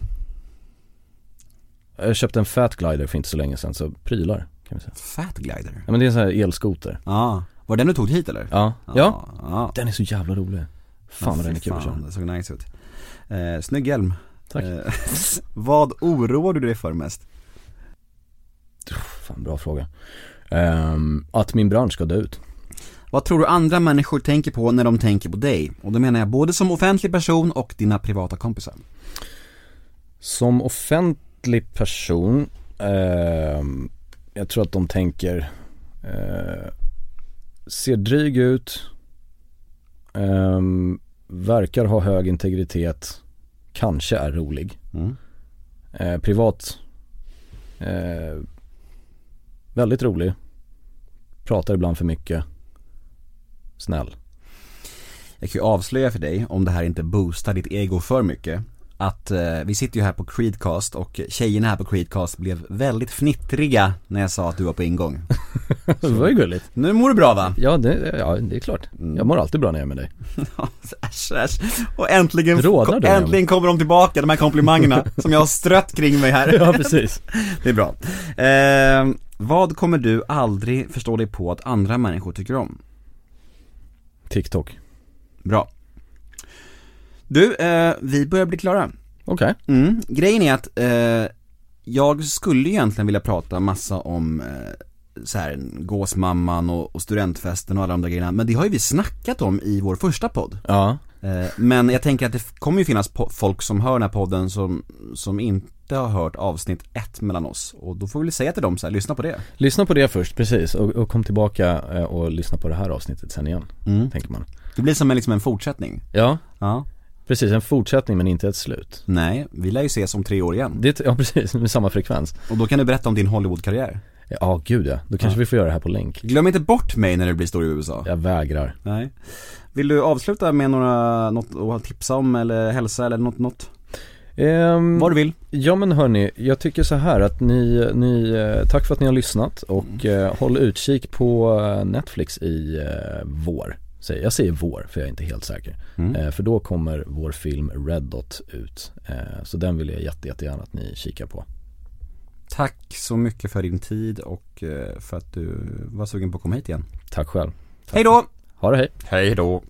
Jag köpte en Fat Glider för inte så länge sedan, så prylar kan vi säga. Fat glider? Ja men det är en sån här elskoter. Ja, var det den du tog hit eller? Ja. Ja. ja. Den är så jävla rolig. Fan vad den är kul att köra. det såg nice ut. Eh, snygg hjälm. Tack. Eh, vad oroar du dig för mest? Fan bra fråga. Ehm, att min bransch ska dö ut. Vad tror du andra människor tänker på när de tänker på dig? Och då menar jag både som offentlig person och dina privata kompisar. Som offentlig person, ehm, jag tror att de tänker, eh, ser dryg ut, ehm, verkar ha hög integritet, kanske är rolig. Mm. Eh, privat, eh, väldigt rolig, pratar ibland för mycket, snäll. Jag kan ju avslöja för dig, om det här inte boostar ditt ego för mycket, att eh, vi sitter ju här på Creedcast och tjejerna här på Creedcast blev väldigt fnittriga när jag sa att du var på ingång. det var ju gulligt. Nu mår du bra va? Ja det, ja, det är klart. Jag mår alltid bra när jag är med dig. äsch, äsch. Och äntligen, Rodnar du äntligen kommer de tillbaka, de här komplimangerna som jag har strött kring mig här. Ja precis. Det är bra. Eh, vad kommer du aldrig förstå dig på att andra människor tycker om? TikTok. Bra. Du, eh, vi börjar bli klara. Okej. Mm. Grejen är att eh, jag skulle egentligen vilja prata massa om eh, så här, gåsmamman och, och studentfesten och alla de där grejerna, men det har ju vi snackat om i vår första podd. Ja. Eh, men jag tänker att det kommer ju finnas folk som hör den här podden som, som inte har hört avsnitt ett mellan oss. Och då får vi väl säga till dem så här, lyssna på det. Lyssna på det först, precis. Och, och kom tillbaka eh, och lyssna på det här avsnittet sen igen, Mm. tänker man. Det blir som en, liksom en fortsättning. Ja, Ja. Precis. En fortsättning men inte ett slut. Nej, vi lär ju ses om tre år igen. Det, ja precis, med samma frekvens. Och då kan du berätta om din Hollywood-karriär. Ja, gud ja. Då kanske vi får göra det här på länk. Glöm inte bort mig när du blir stor i USA. Jag vägrar. Nej. Vill du avsluta med några, något att tipsa om eller hälsa eller något, något? Ehm, Vad du vill. Ja men hörni, jag tycker så här att ni, ni eh, tack för att ni har lyssnat och eh, håll utkik på eh, Netflix i eh, vår. Säger- Jag säger vår för jag är inte helt säker. Mm. Eh, för då kommer vår film Red Dot ut. Eh, så den vill jag jätte, jättegärna att ni kikar på. Tack så mycket för din tid och eh, för att du var sugen på att komma hit igen. Tack själv. Hej då! Ha det hej. Hej då!